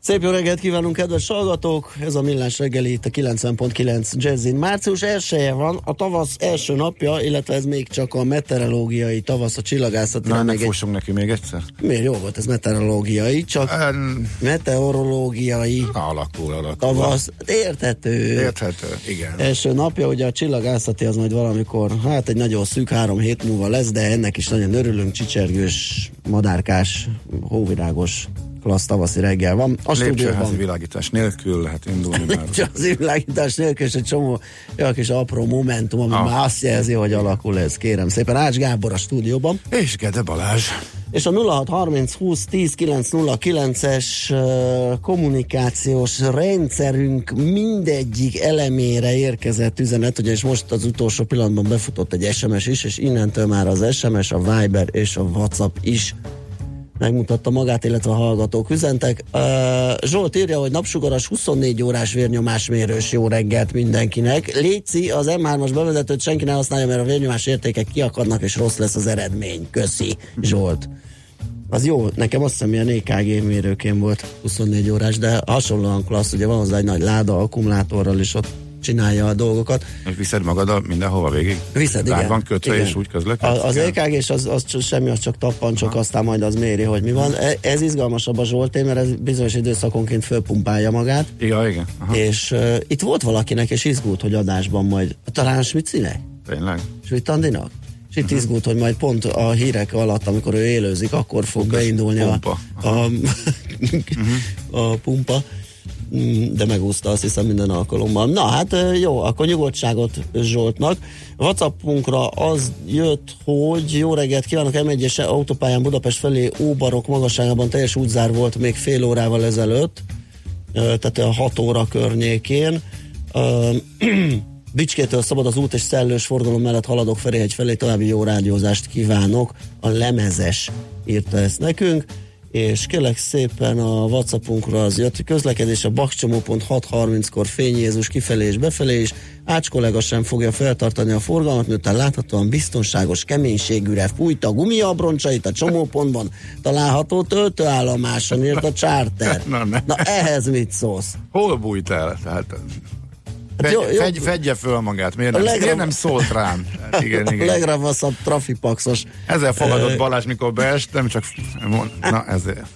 Szép jó reggelt kívánunk, kedves hallgatók! Ez a Millás reggeli itt a 90.9 Jazzin. Március 1 van, a tavasz első napja, illetve ez még csak a meteorológiai tavasz, a csillagászati. Na, ennek még egy... fussunk neki még egyszer? Miért jó volt ez meteorológiai? Csak En... meteorológiai Alakul, alakul. tavasz. Érthető. Érthető, igen. Első napja, ugye a csillagászati az majd valamikor, hát egy nagyon szűk három hét múlva lesz, de ennek is nagyon örülünk, csicsergős, madárkás, hóvirágos, klassz tavaszi reggel van. A Lépcsőházi világítás nélkül lehet indulni már. az világítás nélkül, és egy csomó olyan kis apró momentum, ami Ah. már azt jelzi, hogy alakul ez, kérem szépen. Ács Gábor a stúdióban, És Gede Balázs. és a 0630 20 10 909-es uh, kommunikációs rendszerünk mindegyik elemére érkezett üzenet, ugye és most az utolsó pillanatban befutott egy SMS is, és innentől már az SMS, a Viber és a WhatsApp is megmutatta magát, illetve a hallgatók üzentek. Zsolt írja, hogy napsugaras 24 órás vérnyomásmérős jó reggelt mindenkinek. Léci, az M3-as bevezetőt senki ne használja, mert a vérnyomás értékek kiakadnak, és rossz lesz az eredmény. Köszi, Zsolt. Az jó, nekem azt hiszem ilyen EKG mérőkén volt 24 órás, de hasonlóan klassz, ugye van hozzá egy nagy láda akkumulátorral, és ott csinálja a dolgokat. És viszed magaddal mindenhova végig? Viszed, Rá igen. van kötve, igen. és úgy közlekedsz? A, az Igen. EKG és az, az semmi, az csak tappan, csak aztán majd az méri, hogy mi van. E- Ez izgalmasabb a Zsolté, mert ez bizonyos időszakonként fölpumpálja magát, Ja, igen. Aha. és uh, itt volt valakinek, és izgult, hogy adásban majd, talán Smicinek? Tényleg? Schmidt Andinak? És itt izgult, hogy majd pont a hírek alatt, amikor ő élőzik, akkor fog beindulni a, pumpa. a, a pumpa. Mm, de megúszta azt hiszem minden alkalommal. Na hát jó, akkor nyugodtságot Zsoltnak. Whatsappunkra az jött, hogy jó reggelt kívánok, M1-es autópályán Budapest felé Óbarok magasságában teljes útzár volt még fél órával ezelőtt, tehát a 6 óra környékén. Bicskétől szabad az út és szellős forgalom mellett haladok Ferihegy felé, további jó rádiózást kívánok. A lemezes írta ezt nekünk, és kérlek szépen a Whatsappunkra az jött, hogy közlekedés a bakcsomó.pont 6.30-kor Fény Jézus kifelé és befelé is. Ács kollega sem fogja feltartani a forgalmat, miután láthatóan biztonságos keménységűre fújta a gumiabroncsait a csomópontban található töltőállomáson, írt a charter. Na, ne. Na ehhez mit szólsz? Hol bújt el? Tehát, fegy, jó, jó. Fegy, fedje föl magát, miért nem, A legra- miért nem szólt rám? Hát igen, A igen. legravaszabb trafipaxos. Ezzel fogadott Balázs, mikor beestem, csak na ezért.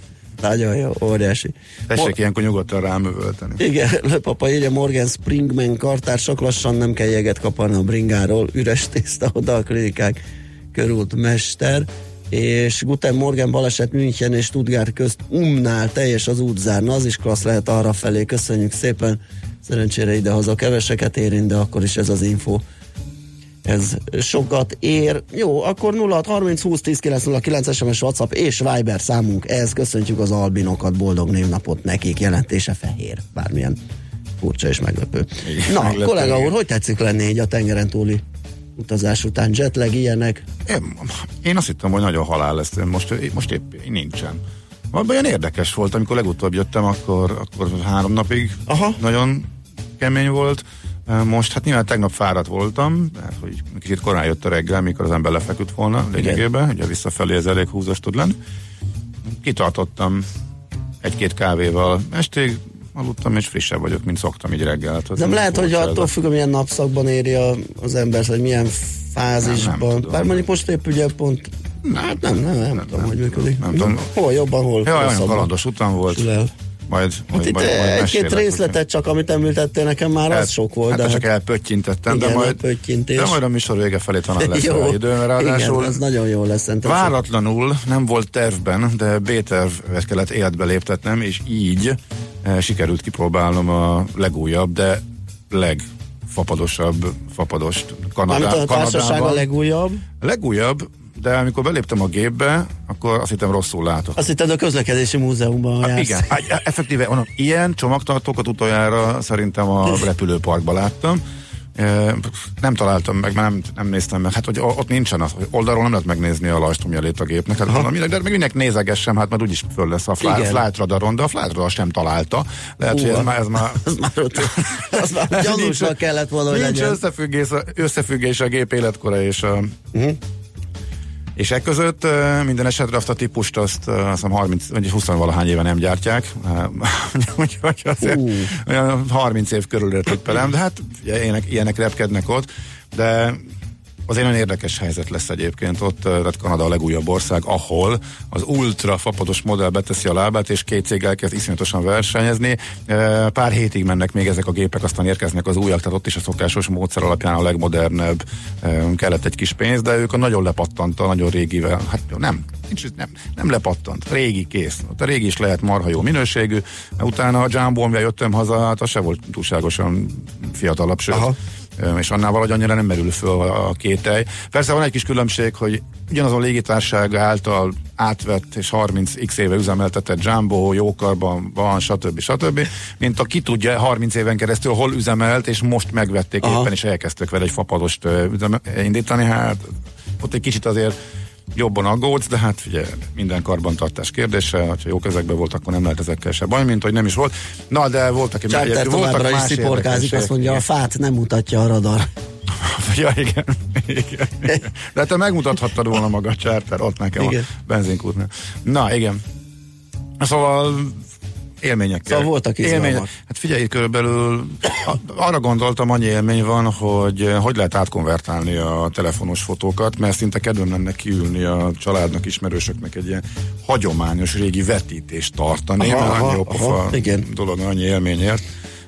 Nagyon jó, óriási. Tessék Mo- ilyenkor nyugodtan rám üvölteni. igen, Löpapa írja Morgan Springman kartársak, lassan nem kell jeget kaparni a bringáról, üres tészta oda a klinikák körült mester, és Guten Morgan baleset München és Stuttgart közt umnál teljes az útzár, Na, az is klassz lehet arra felé, köszönjük szépen, szerencsére idehaza keveseket érint, de akkor is ez az info ez sokat ér. Jó, akkor 06 30 20 10 909 SMS WhatsApp és Viber számunk. Ez köszöntjük az albinokat, boldog névnapot nekik, jelentése fehér. Bármilyen furcsa és meglepő. Igen, Na, meglepő, kollega úr, hogy tetszik lenni így a tengeren túli utazás után? Jetlag, ilyenek? Én, én azt hittem, hogy nagyon halál lesz, most, most épp nincsen. Abban olyan érdekes volt, amikor legutóbb jöttem, akkor, akkor három napig Aha. nagyon kemény volt. Most, hát nyilván tegnap fáradt voltam, mert hogy kicsit korán jött a reggel, mikor az ember lefeküdt volna lényegében, ugye visszafelé ez elég húzós tud lenni. Kitartottam egy-két kávéval estig, aludtam, és frissebb vagyok, mint szoktam így reggel. Hát, Nem lehet, hogy attól függ, milyen napszakban éri az ember, hogy milyen fázisban. Nem, nem. Bár mondjuk most épp ugye pont Hát nem, nem, nem, nem, tudom, hogy működik. Nem, tudom. Hol jobban, hol Ja, olyan kalandos utam volt. Sülel. Majd, Hát majd, itt majd, majd egy-két részletet csak, amit említettél nekem már, az sok volt. Hát de csak hát, elpöttyintettem, de Igen, majd, elpöttyintés. de majd a műsor vége felé talán lesz jó, rá idő, mert ráadásul igen, ez nagyon jó lesz. Szerintem váratlanul nem volt tervben, de B-tervet kellett életbe léptetnem, és így eh, sikerült kipróbálnom a legújabb, de legfapadosabb fapadost Mármint Kanadá, a társaság a Kanadában. legújabb. Legújabb, de amikor beléptem a gépbe, akkor azt hittem rosszul látok. Azt hitted a közlekedési múzeumban Hát jársz. igen, hát effektíve mondom, ilyen csomagtartókat utoljára szerintem a repülőparkban láttam. E, Nem találtam meg, mert nem, nem néztem meg. Hát, hogy ott nincsen az, oldalról nem lehet megnézni a lajstromjelét a gépnek. Hát mondom, de meg minek nézegessem, hát mert úgyis föl lesz a flight, radaron, de a flight radar sem találta. Lehet, hogy ez már, ez már Az már, ott, az már gyanúsnak kellett volna, Nincs legyen. összefüggés, összefüggés a gép életkora és a, Mhm. És e között minden esetre azt a típust azt, azt hiszem 30 vagy 20 valahány éve nem gyártják. Úgyhogy azért olyan 30 év körül értett pelem, de hát ilyenek, ilyenek repkednek ott, de azért nagyon érdekes helyzet lesz egyébként ott, tehát Kanada a legújabb ország, ahol az ultra fapados modell beteszi a lábát, és két cég elkezd iszonyatosan versenyezni. Pár hétig mennek még ezek a gépek, aztán érkeznek az újak, tehát ott is a szokásos módszer alapján a legmodernebb kellett egy kis pénz, de ők a nagyon lepattant, a nagyon régivel, hát nem, nem, nem lepattant, régi kész. Ott a régi is lehet marha jó minőségű, utána a Jumbo, amivel jöttem haza, hát az se volt túlságosan fiatalabb, sőt, Aha. És annál valahogy annyira nem merül föl a kételj. Persze van egy kis különbség, hogy ugyanazon légitárság által átvett és 30x éve üzemeltetett Jumbo, jókarban van, stb. stb. Mint a ki tudja 30 éven keresztül hol üzemelt, és most megvették Aha. éppen, és elkezdtek vele egy fapadost üzeme, indítani. Hát ott egy kicsit azért jobban aggódsz, de hát ugye minden karbantartás kérdése, ha jó kezekben volt, akkor nem lehet ezekkel se baj, mint hogy nem is volt. Na, de voltak, Charter továbbra is sziporkázik, azt mondja, a fát nem mutatja a radar. Ja, igen. igen. De hát te megmutathattad volna maga a charter ott nekem Igen. a benzinkútnál. Na, igen. Szóval élményekkel. Szóval voltak izgalmak. Élmény, hát figyelj, körülbelül arra gondoltam, annyi élmény van, hogy eh, hogy lehet átkonvertálni a telefonos fotókat, mert szinte kedvem lenne kiülni a családnak, ismerősöknek egy ilyen hagyományos régi vetítést tartani, Aha, mert aha, annyi aha, igen. dolog, annyi élményért.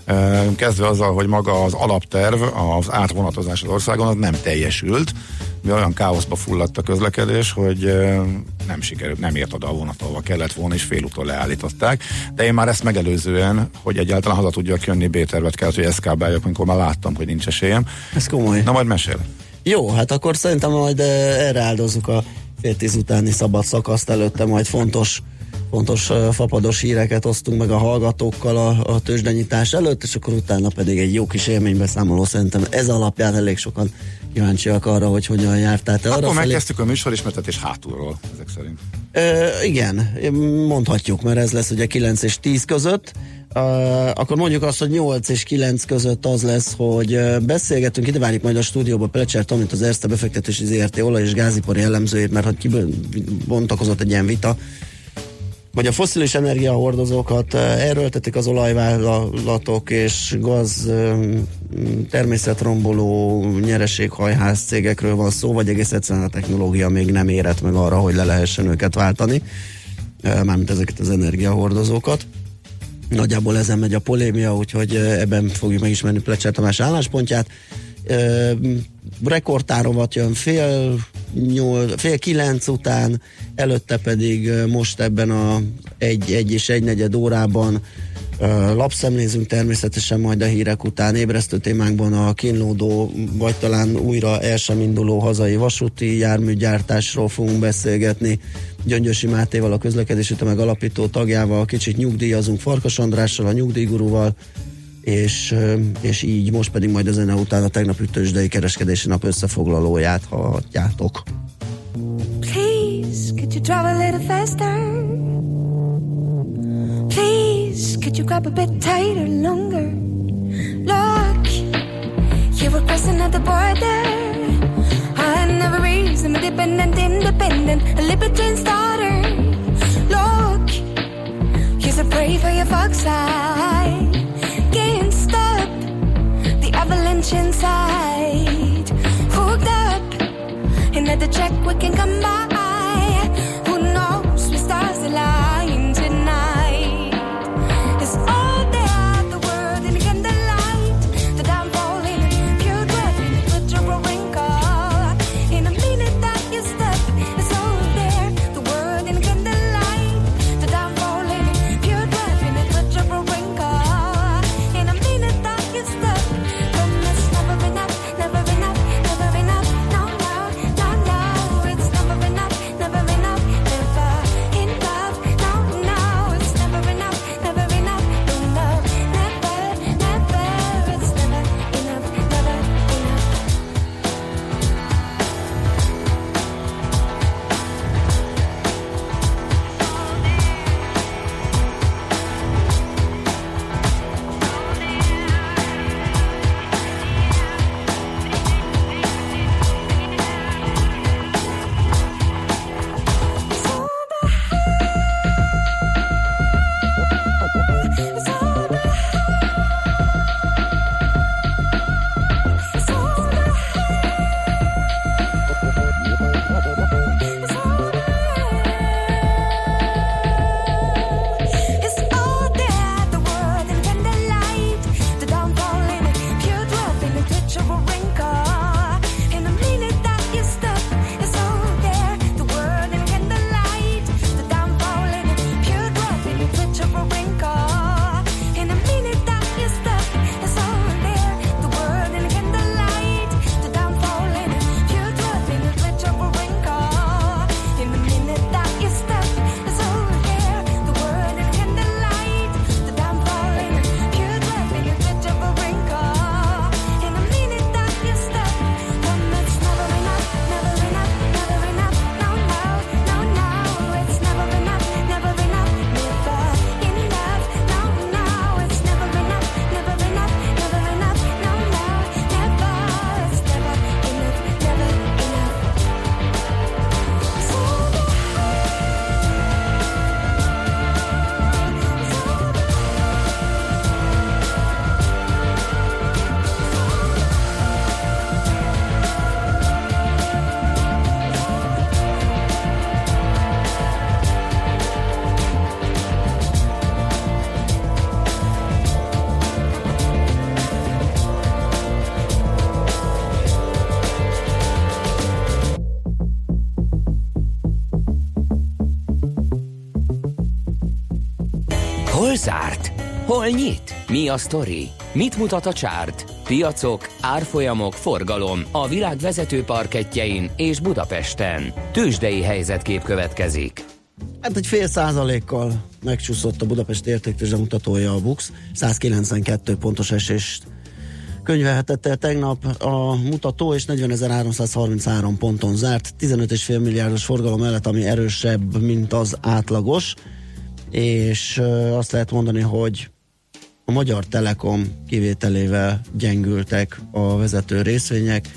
Eh, Kezdve azzal, hogy maga az alapterv, az átvonatozás az országon, az nem teljesült. Mi olyan káoszba fulladt a közlekedés, hogy eh, nem sikerült, nem ért oda a vonat, ahova kellett volna, és félúton leállították. De én már ezt megelőzően, hogy egyáltalán haza tudjak jönni, B-tervet kellett, hogy eszkábáljak, amikor már láttam, hogy nincs esélyem. Ez komoly. Na majd mesél. Jó, hát akkor szerintem majd eh, erre áldozzuk a fél tíz utáni szabad szakaszt előtte, majd fontos fontos eh, fapados híreket osztunk meg a hallgatókkal a, a tőzsdenyítás előtt, és akkor utána pedig egy jó kis élménybeszámoló szerintem ez alapján elég sokan kíváncsiak arra, hogy hogyan jártál te arra Akkor felé. megkezdtük a műsorismertetés hátulról, ezek szerint. Ö, igen, mondhatjuk, mert ez lesz ugye 9 és 10 között. Uh, akkor mondjuk azt, hogy 8 és 9 között az lesz, hogy beszélgetünk, ide várjuk majd a stúdióba Plecser Tomit, az Erste befektetési ZRT olaj- és gázipari jellemzőjét, mert hogy kibontakozott egy ilyen vita, vagy a foszilis energiahordozókat eh, erőltetik az olajvállalatok és gaz eh, természetromboló nyereséghajház cégekről van szó, vagy egész egyszerűen a technológia még nem érett meg arra, hogy le lehessen őket váltani, eh, mármint ezeket az energiahordozókat. Nagyjából ezen megy a polémia, úgyhogy ebben fogjuk megismerni Plecser Tamás álláspontját. Ö, rekordtárovat jön fél, nyol, fél kilenc után, előtte pedig most ebben a egy, egy és egy negyed órában lapszemlézünk természetesen majd a hírek után. Ébresztő témánkban a kínlódó, vagy talán újra el sem induló hazai vasúti járműgyártásról fogunk beszélgetni. Gyöngyösi Mátéval, a közlekedési tömeg alapító tagjával, kicsit nyugdíjazunk Farkas Andrással, a nyugdíjgurúval, és, és így most pedig majd a zene után a tegnap tőzsdei kereskedési nap összefoglalóját hallhatjátok. Please, could you drive a little faster? Please, could you grab a bit tighter, longer? Look, you were crossing at the border. I never reason, independent, independent, a libertine's daughter. Look, you're so brave for your fox eyes. avalanche inside. Zárt? Hol nyit? Mi a sztori? Mit mutat a csárt? Piacok, árfolyamok, forgalom a világ vezető parketjein és Budapesten. Tősdei helyzetkép következik. Hát egy fél százalékkal megcsúszott a Budapest értéktőzsde mutatója a BUX, 192 pontos esést könyvelhetett el tegnap a mutató, és 40.333 ponton zárt, 15,5 milliárdos forgalom mellett, ami erősebb, mint az átlagos, és azt lehet mondani, hogy a Magyar Telekom kivételével gyengültek a vezető részvények,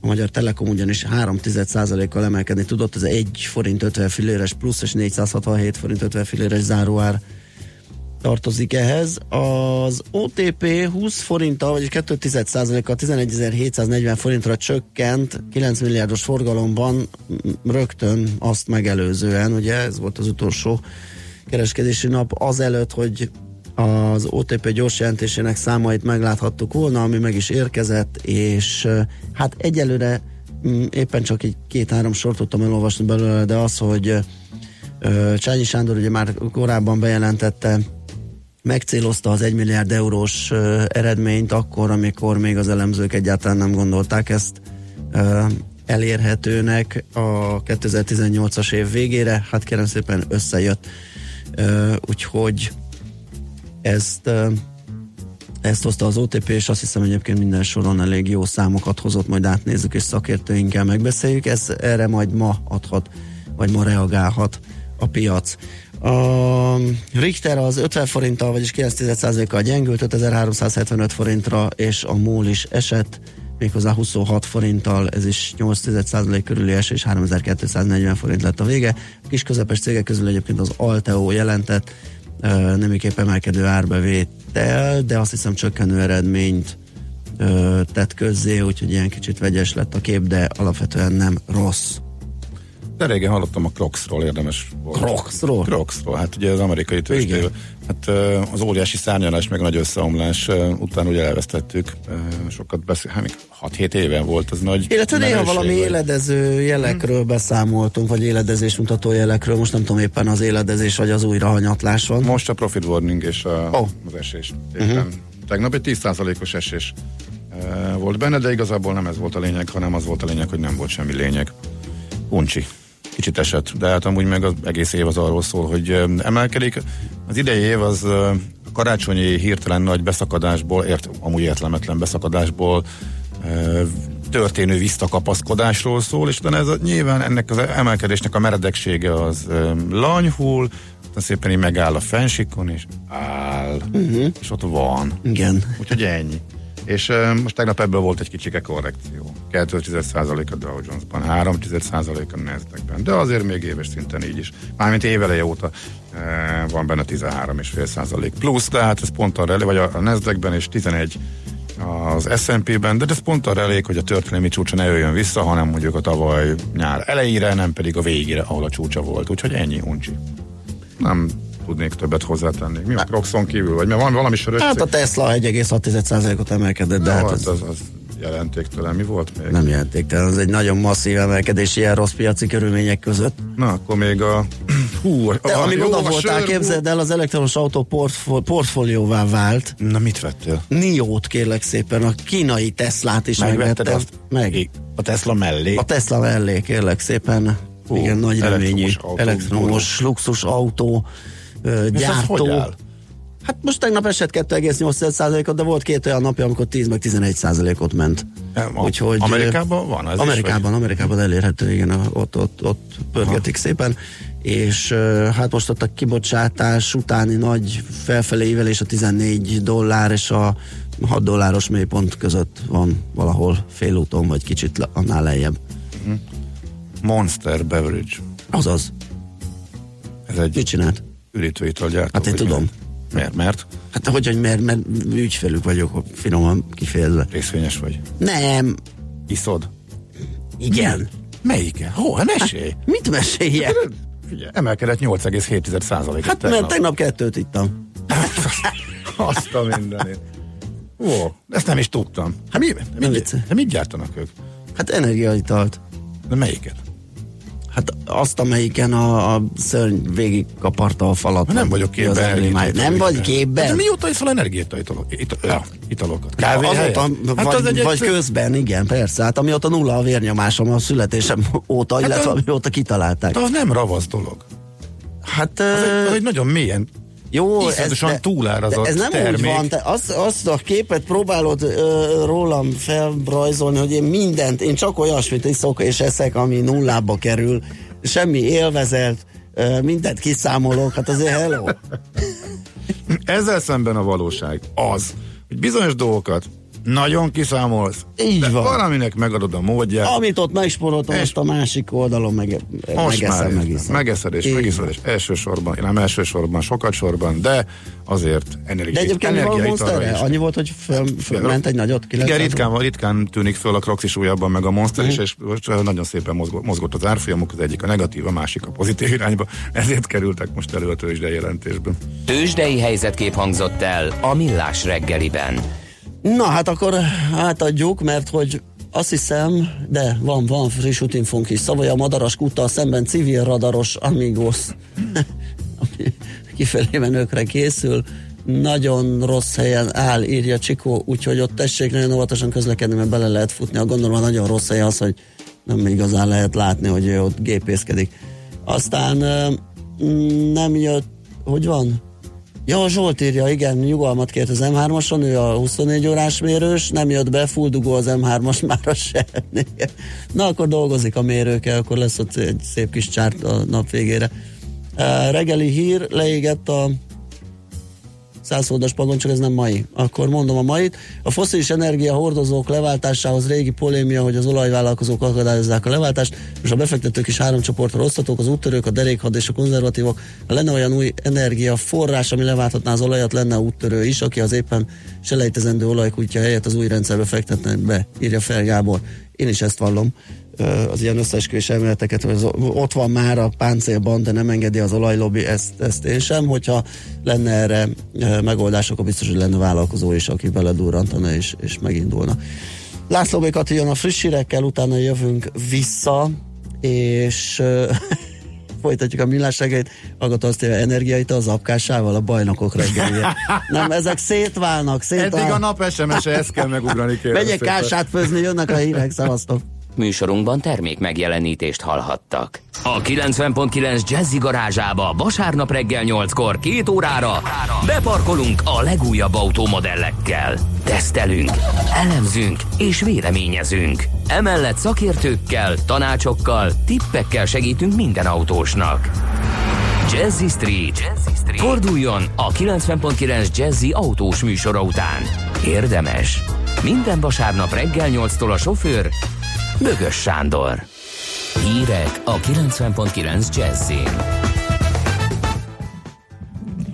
a Magyar Telekom ugyanis 3% kal emelkedni tudott, ez 1 forint 50 filléres plusz és 467 forint 50 filléres záróár tartozik ehhez. Az OTP 20 forinttal, vagyis 2% kal 11.740 forintra csökkent 9 milliárdos forgalomban rögtön azt megelőzően, ugye ez volt az utolsó kereskedési nap azelőtt, hogy az OTP gyors jelentésének számait megláthattuk volna, ami meg is érkezett, és hát egyelőre mm, éppen csak egy két-három sort tudtam elolvasni belőle, de az, hogy Csányi Sándor ugye már korábban bejelentette, megcélozta az 1 milliárd eurós eredményt akkor, amikor még az elemzők egyáltalán nem gondolták ezt elérhetőnek a 2018-as év végére, hát kérem szépen összejött. Úgyhogy ezt ezt hozta az OTP, és azt hiszem egyébként minden soron elég jó számokat hozott, majd átnézzük, és szakértőinkkel megbeszéljük. Ez erre majd ma adhat, vagy ma reagálhat a piac. A Richter az 50 forinttal, vagyis 9%-kal gyengült, 5375 forintra, és a MOL is esett, méghozzá 26 forinttal, ez is 8% körüli esés, 3240 forint lett a vége. A kis közepes cégek közül egyébként az Alteo jelentett, ö, nemiképp emelkedő árbevétel, de azt hiszem csökkenő eredményt ö, tett közzé, úgyhogy ilyen kicsit vegyes lett a kép, de alapvetően nem rossz. De régen hallottam a Crocsról, érdemes volt. Crocsról? Crocsról, hát ugye az amerikai tőzsdéről. Hát az óriási szárnyalás, meg nagy összeomlás után ugye elvesztettük. Sokat beszél, hát még 6-7 éven volt az nagy Illetve néha valami vagy- éledező jelekről Hmm. beszámoltunk, vagy éledezés mutató jelekről. Most nem tudom éppen az éledezés, vagy az újrahanyatlás van. Most a profit warning és a, Oh. az esés. Éppen. Tegnap egy 10%-os esés volt benne, de igazából nem ez volt a lényeg, hanem az volt a lényeg, hogy nem volt semmi lényeg. Uncsi. Kicsit esett, de hát amúgy meg az egész év az arról szól, hogy emelkedik. Az idei év az karácsonyi hirtelen nagy beszakadásból, ért, amúgy értelmetlen beszakadásból történő visszakapaszkodásról szól, és utána ez a, nyilván ennek az emelkedésnek a meredeksége az lanyhul, aztán szépen így megáll a fensikon, és áll, uh-huh. és ott van. Igen. Úgyhogy ennyi. És uh, most tegnap ebből volt egy kicsike korrekció. 2,1% a Dow Jones-ban, 3,1% a Nasdaq-ben, de azért még éves szinten így is. Mármint éveleje óta uh, van benne 13,5% plusz, tehát ez pont arra elég, vagy a, a Nasdaq-ben és 11 az S&P-ben, de ez pont arra elég, hogy a történelmi csúcsa ne jöjjön vissza, hanem mondjuk a tavaly nyár elejére, nem pedig a végére, ahol a csúcsa volt. Úgyhogy ennyi uncsi. Nem tudnék többet hozzátenni. Mi a Croxon kívül? Vagy mert van valami sörös Hát a Tesla 1,6%-ot emelkedett, de De hát hát az az, az jelentéktelen. Mi volt még? nem jelentéktelen, az egy nagyon masszív emelkedés ilyen rossz piaci körülmények között. Na, akkor még a... Hú, De a, amíg jó, oda a voltál, sör- képzeld el, az elektromos autó portfó- portfólióvá vált. Na, mit vettél? Niót kérlek szépen, a kínai Teslát is Megvetted megvettem. azt? Meg. A Tesla mellé? A Tesla mellé kérlek szépen. Hú, Igen, nagy reményű elektromos autó, elektromos luxus autó ö, És gyártó. hogy áll? Hát most tegnap esett 2,8%-ot, de volt két olyan napja, amikor 10 meg 11%-ot ment. A- Úgyhogy, Amerikában van ez is, Amerikában, Amerikában elérhető, igen, ott, ott, ott pörgetik szépen. És hát most ott a kibocsátás utáni nagy felfelé ívelés a 14 dollár és a 6 dolláros mélypont között van valahol félúton, vagy kicsit le- annál lejjebb. Monster Beverage. Azaz. Ez egy Mit csinált? Üdítőitalgyártó. Hát én tudom. Miért? Mert Hát hogy, hogy mert, mert ügyfelük vagyok, finoman kifejezve. részvényes vagy. Nem, Iszod? igen. Melyiken? Hó, hát mesélj! Mit meséljek? Figyelj, emelkedett 8,7%-et Hát mert tegnap kettőt ittam. Azt a mindenét. Ó, ezt nem is tudtam. Hát mi, mit, vicce. hát mit gyártanak ők? Hát energiaitalt. De melyiket? Hát azt, amelyiken a, a szörny végig kaparta a falat. Nem vagyok képben. Nem vagy képben? mióta iszol energiaitalokat? Ita, ja, italokat. Kávé Azóta, helyett? vagy, Hát az egy vagy egyszerű- közben, igen, persze. Hát amióta nulla a vérnyomásom a születésem óta, Hát illetve a- amióta kitalálták. De az nem ravasz dolog. Hát Az egy, az egy nagyon mélyen Jó, iszonyatosan de- túlárazott de Ez nem termék. úgy van, te azt, azt a képet próbálod ö, rólam felrajzolni, hogy én mindent, én csak olyasmit iszok és eszek, ami nullába kerül, semmi élvezet, ö, mindent kiszámolok, hát azért hello. Ezzel szemben a valóság az, hogy bizonyos dolgokat nagyon kiszámolsz, Így de van. valaminek megadod a módját, Amit ott megsporoltam, És- azt a másik oldalon meg, most már megeszem, érzem. megiszem. megeszed és megiszed, és elsősorban, nem elsősorban, sokat sorban, de azért energia, De egyébként van a energiaitalra is. Annyi volt, hogy föl, fölment egy nagyot? Igen, 900? ritkán, ritkán tűnik föl a Crocs újabban, meg a Monster Mhm. is, és most eh, nagyon szépen mozgott, mozgott az árfolyamok, az egyik a negatív, a másik a pozitív irányba, ezért kerültek most elő a tőzsde jelentésben. Tőzsdei helyzetkép hangzott el a Millás reggeliben. Na hát akkor átadjuk, mert hogy azt hiszem, de van, van friss útinfónk is. Szavaja Madaras kúttal szemben civil radaros Amigos, ami kifelé menőkre készül. Nagyon rossz helyen áll, írja Csikó, úgyhogy ott tessék nagyon óvatosan közlekedni, mert bele lehet futni. A gondolom, nagyon rossz hely az, hogy nem igazán lehet látni, hogy ő ott gépészkedik. Aztán mm, nem jött, hogy van? Ja, Zsolt írja, igen, nyugalmat kért az M3-ason, ő a 24 órás mérős, nem jött be, full dugó az M3-as már a semmi. Na, akkor dolgozik a mérőkkel, akkor lesz ott egy szép kis csárt a nap végére. Uh, reggeli hír, leégett a százszódas padon, csak ez nem mai. Akkor mondom a mait. A foszilis energia hordozók leváltásához régi polémia, hogy az olajvállalkozók akadályozzák a leváltást, és a befektetők is három csoportra osztatók, az úttörők, a derékhad és a konzervatívok. Ha lenne olyan új energiaforrás, ami leválthatná az olajat, lenne úttörő is, aki az éppen selejtezendő olajkútja helyett az új rendszerbe fektetne be, írja fel Gábor. Én is ezt vallom. Az ilyen összeesküvés elméleteket, hogy az, ott van már a páncélban, de nem engedi az olajlobbi, ezt, ezt én sem. Hogyha lenne erre megoldás, akkor biztos, hogy lenne vállalkozó is, aki beledurrantana és, és megindulna. László Békat jön a friss hírekkel, utána jövünk vissza, és folytatjuk a millás reggelyt, akkor azt mondja, energiait az apkásával, a bajnokok reggelje. Nem, ezek szétválnak, szétválnak. Eddig a nap SMS-e, ezt kell megugrani. Megyek kását főzni, jönnek a hírek, szevasztok. Műsorunkban termék megjelenítést hallhattak. A 90.9 Jazzy garázsába vasárnap reggel 8-kor két órára beparkolunk a legújabb automodellekkel. Tesztelünk, elemzünk és véleményezünk. Emellett szakértőkkel, tanácsokkal, tippekkel segítünk minden autósnak. Jazzy Street. Jazzy Street. Forduljon a 90.9 Jazzy autós műsora után. Érdemes. Minden vasárnap reggel 8-tól a sofőr Bögös Sándor. Hírek a 90.9 Jazzin.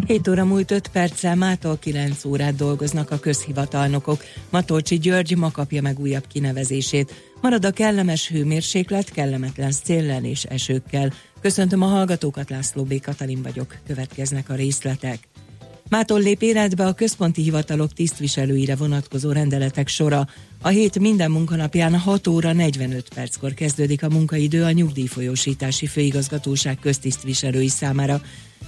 7 óra múlt 5 perccel mától 9 órát dolgoznak a közhivatalnokok. Matolcsi György ma kapja meg újabb kinevezését. Marad a kellemes hőmérséklet, kellemetlen széllel és esőkkel. Köszöntöm a hallgatókat, László B. Katalin vagyok. Következnek a részletek. Mától lép életbe a központi hivatalok tisztviselőire vonatkozó rendeletek sora. A hét minden munkanapján 6 óra 45 perckor kezdődik a munkaidő a nyugdíjfolyósítási főigazgatóság köztisztviselői számára.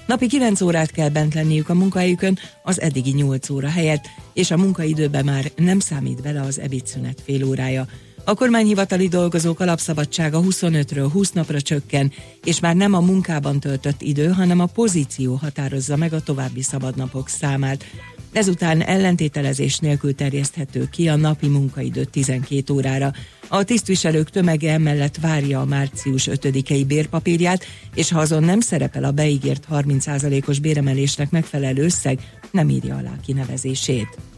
Napi 9 órát kell bent lenniük a munkahelyükön az eddigi 8 óra helyett, és a munkaidőbe már nem számít bele az ebédszünet fél órája. A kormányhivatali dolgozók alapszabadsága 25-ről 20 napra csökken, és már nem a munkában töltött idő, hanem a pozíció határozza meg a további szabadnapok számát. Ezután ellentételezés nélkül terjeszthető ki a napi munkaidő 12 órára. A tisztviselők tömege emellett várja a március 5-i bérpapírját, és ha azon nem szerepel a beígért 30%-os béremelésnek megfelelő összeg, nem írja alá kinevezését.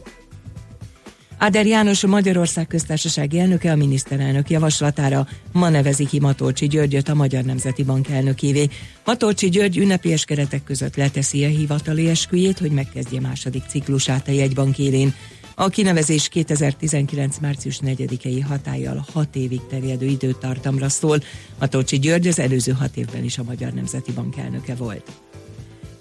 Áder János Magyarország köztársasági elnöke a miniszterelnök javaslatára ma nevezi ki Matolcsi Györgyöt a Magyar Nemzeti Bank elnökévé. Matolcsi György ünnepies keretek között leteszi a hivatali esküjét, hogy megkezdje második ciklusát a jegybank élén. A kinevezés 2019. március 4-i hatállyal 6 évig terjedő időtartamra szól. Matolcsi György az előző hat évben is a Magyar Nemzeti Bank elnöke volt.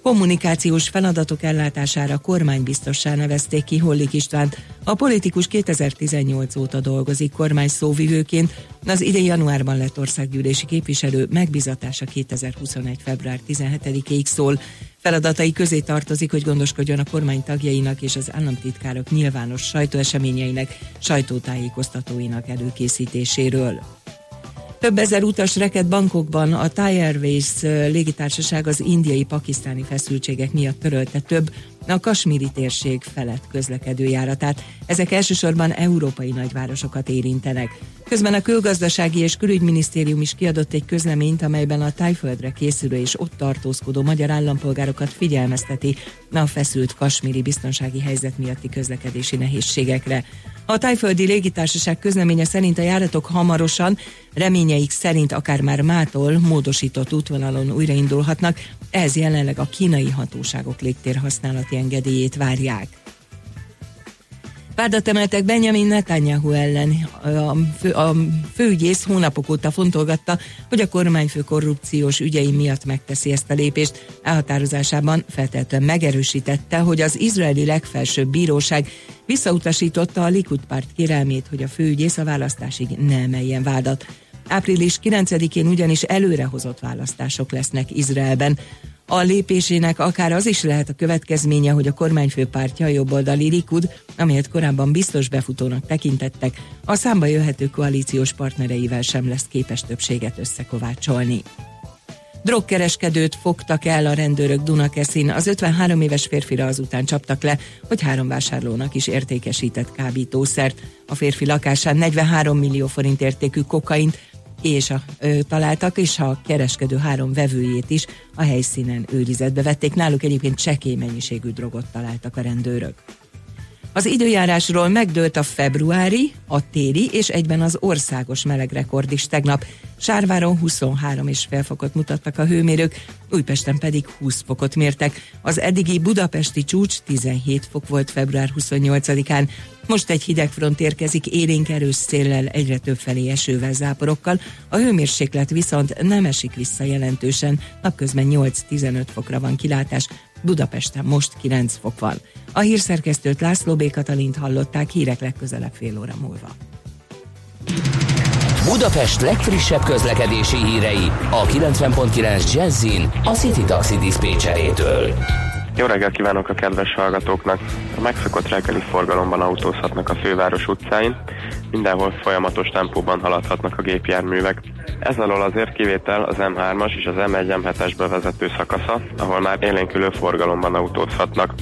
Kommunikációs feladatok ellátására kormánybiztossá nevezték ki Hollik Istvánt. A politikus 2018 óta dolgozik kormány szóvivőként, az idén januárban lett országgyűlési képviselő megbizatása 2021. február 17-ig szól. Feladatai közé tartozik, hogy gondoskodjon a kormány tagjainak és az államtitkárok nyilvános sajtóeseményeinek, sajtótájékoztatóinak előkészítéséről. Több ezer utas reket bankokban a Thai Airways légitársaság az indiai-pakisztáni feszültségek miatt törölte. Több a kasmíri térség felett közlekedő járatát. Ezek elsősorban európai nagyvárosokat érintenek. Közben a külgazdasági és külügyminisztérium is kiadott egy közleményt, amelyben a tájföldre készülő és ott tartózkodó magyar állampolgárokat figyelmezteti a feszült kasmíri biztonsági helyzet miatti közlekedési nehézségekre. A tájföldi légitársaság közleménye szerint a járatok hamarosan, reményeik szerint akár már mától módosított útvonalon újraindulhatnak, ez jelenleg a kínai hatóságok légtérhasználati engedélyét várják. Vádat emeltek Benjamin Netanyahu ellen. A, fő, a főügyész hónapok óta fontolgatta, hogy a kormányfő korrupciós ügyei miatt megteszi ezt a lépést. Elhatározásában feltétlenül megerősítette, hogy az izraeli legfelsőbb bíróság visszautasította a Likud párt kérelmét, hogy a főügyész a választásig ne emeljen vádat. Április 9-én ugyanis előrehozott választások lesznek Izraelben. A lépésének akár az is lehet a következménye, hogy a kormányfő pártja, a jobboldali Likud, amelyet korábban biztos befutónak tekintettek, a számba jöhető koalíciós partnereivel sem lesz képes többséget összekovácsolni. Drogkereskedőt fogtak el a rendőrök Dunakeszin. Az 53 éves férfira azután csaptak le, hogy három vásárlónak is értékesített kábítószert. A férfi lakásán 43 millió forint értékű kokaint, és a, ö, találtak, és a kereskedő három vevőjét is a helyszínen őrizetbe vették. Náluk egyébként csekély mennyiségű drogot találtak a rendőrök. Az időjárásról megdőlt a februári, a téli és egyben az országos melegrekord is tegnap. Sárváron 23 és fél fokot mutattak a hőmérők, Újpesten pedig 20 fokot mértek. Az eddigi budapesti csúcs 17 fok volt február 28-án. Most egy hidegfront érkezik élénk erős széllel, egyre több felé esővel, záporokkal. A hőmérséklet viszont nem esik vissza jelentősen, napközben 8-15 fokra van kilátás, Budapesten most 9 fok van. A hírszerkesztőt László B. Katalint hallották hírek legközelebb fél óra múlva. Budapest legfrissebb közlekedési hírei a 90.9 Jazzin a City Taxi Dispécsejétől. Jó reggel kívánok a kedves hallgatóknak! A megszokott reggeli forgalomban autózhatnak a főváros utcáin, mindenhol folyamatos tempóban haladhatnak a gépjárművek. Ez alól azért kivétel az M3-as és az M1 M7-es bevezető szakasza, ahol már élénkülő forgalomban autózhatnak,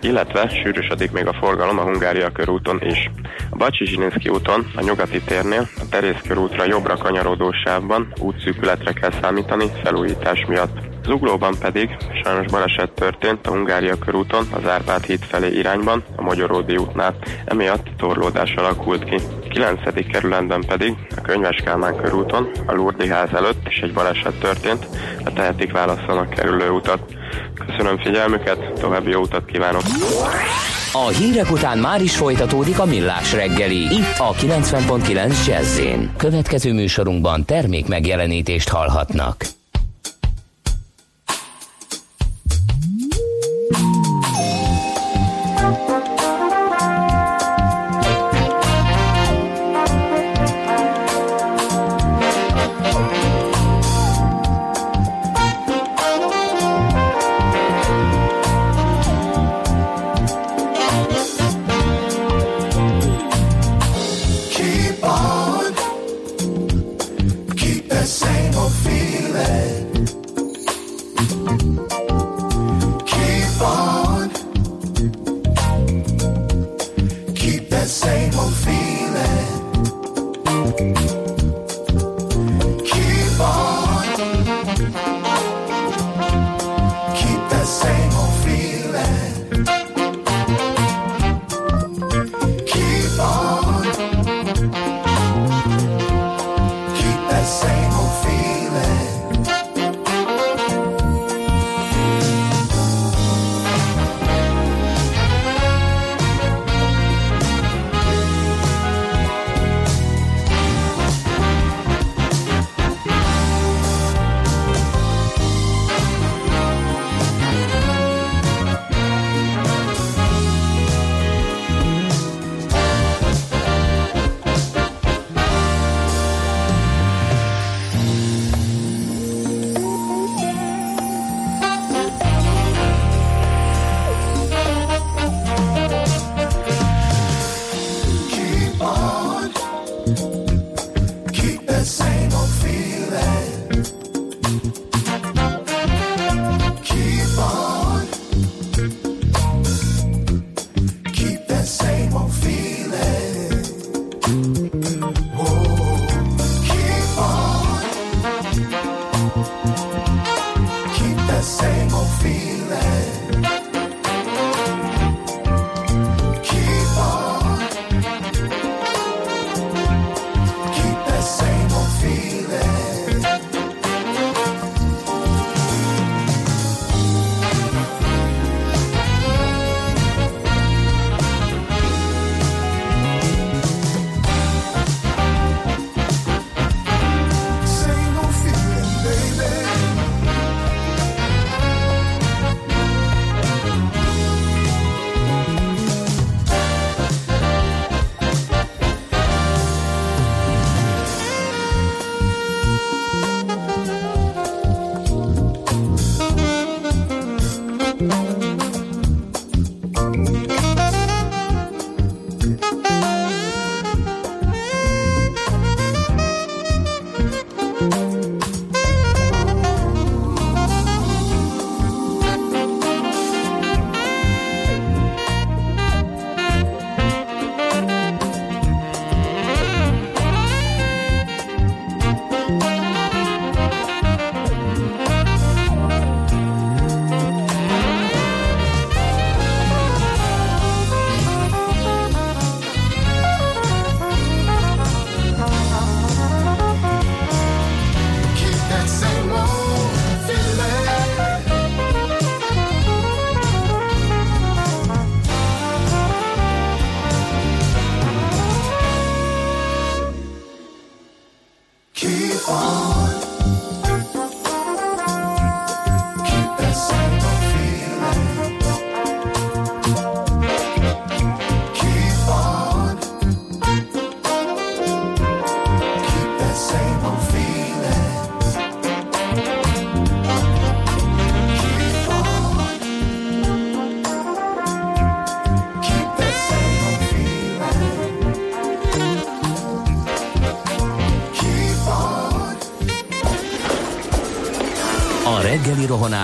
illetve sűrűsödik még a forgalom a Hungária körúton is. A Bacsi Zsilinszki úton, a nyugati térnél, a Terész körútra jobbra kanyarodó sávban útszűkületre kell számítani felújítás miatt. Zuglóban pedig sajnos baleset történt a Hungária körúton, az Árpád híd felé irányban, a Magyaródi útnál. Emiatt torlódás alakult ki. 9. kerületben pedig a Könyves Kálmán körúton, a Lurdi ház előtt is egy baleset történt, a tehetik válaszolnak kerülő utat. Köszönöm figyelmüket, további jó utat kívánok! A hírek után már is folytatódik a millás reggeli, itt a 90.9 jazz Következő műsorunkban termék megjelenítést hallhatnak.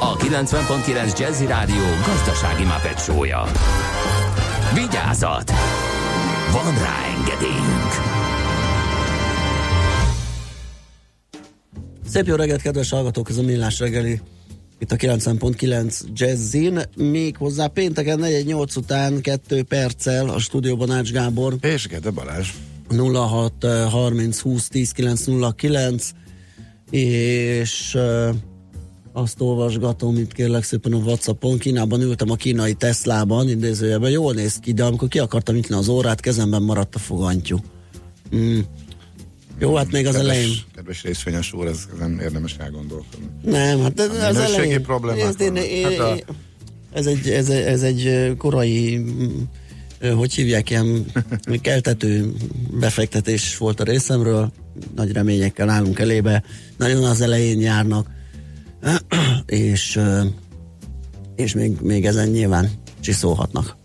a 90.9 Jazzy Rádió gazdasági mapetsója. Vigyázat! Van rá engedélyünk! Szép jó reggelt, kedves hallgatók, ez a Millás reggeli. Itt a 90.9 Jazzin, még hozzá pénteken 4-8 után 2 perccel a stúdióban Ács Gábor. És Gede Balázs. 06 30 20 10 909 és uh, azt olvasgatom itt kérlek szépen a Whatsappon. Kínában ültem a kínai Teslában, idézőjelben jól néz ki, de amikor ki akartam nyitni az órát, kezemben maradt a fogantyú. Mm. Jó, hát még az kedves, elején. Kedves részvényes úr, ez nem érdemes elgondolkodni. Nem, hát ez, az elején. problémák Ez, én, vannak. én, Hát a- ez, egy, ez, egy- ez egy korai, hogy hívják, ilyen keltető befektetés volt a részemről. Nagy reményekkel állunk elébe. Nagyon az elején járnak. és és még, még ezen nyilván csiszolhatnak.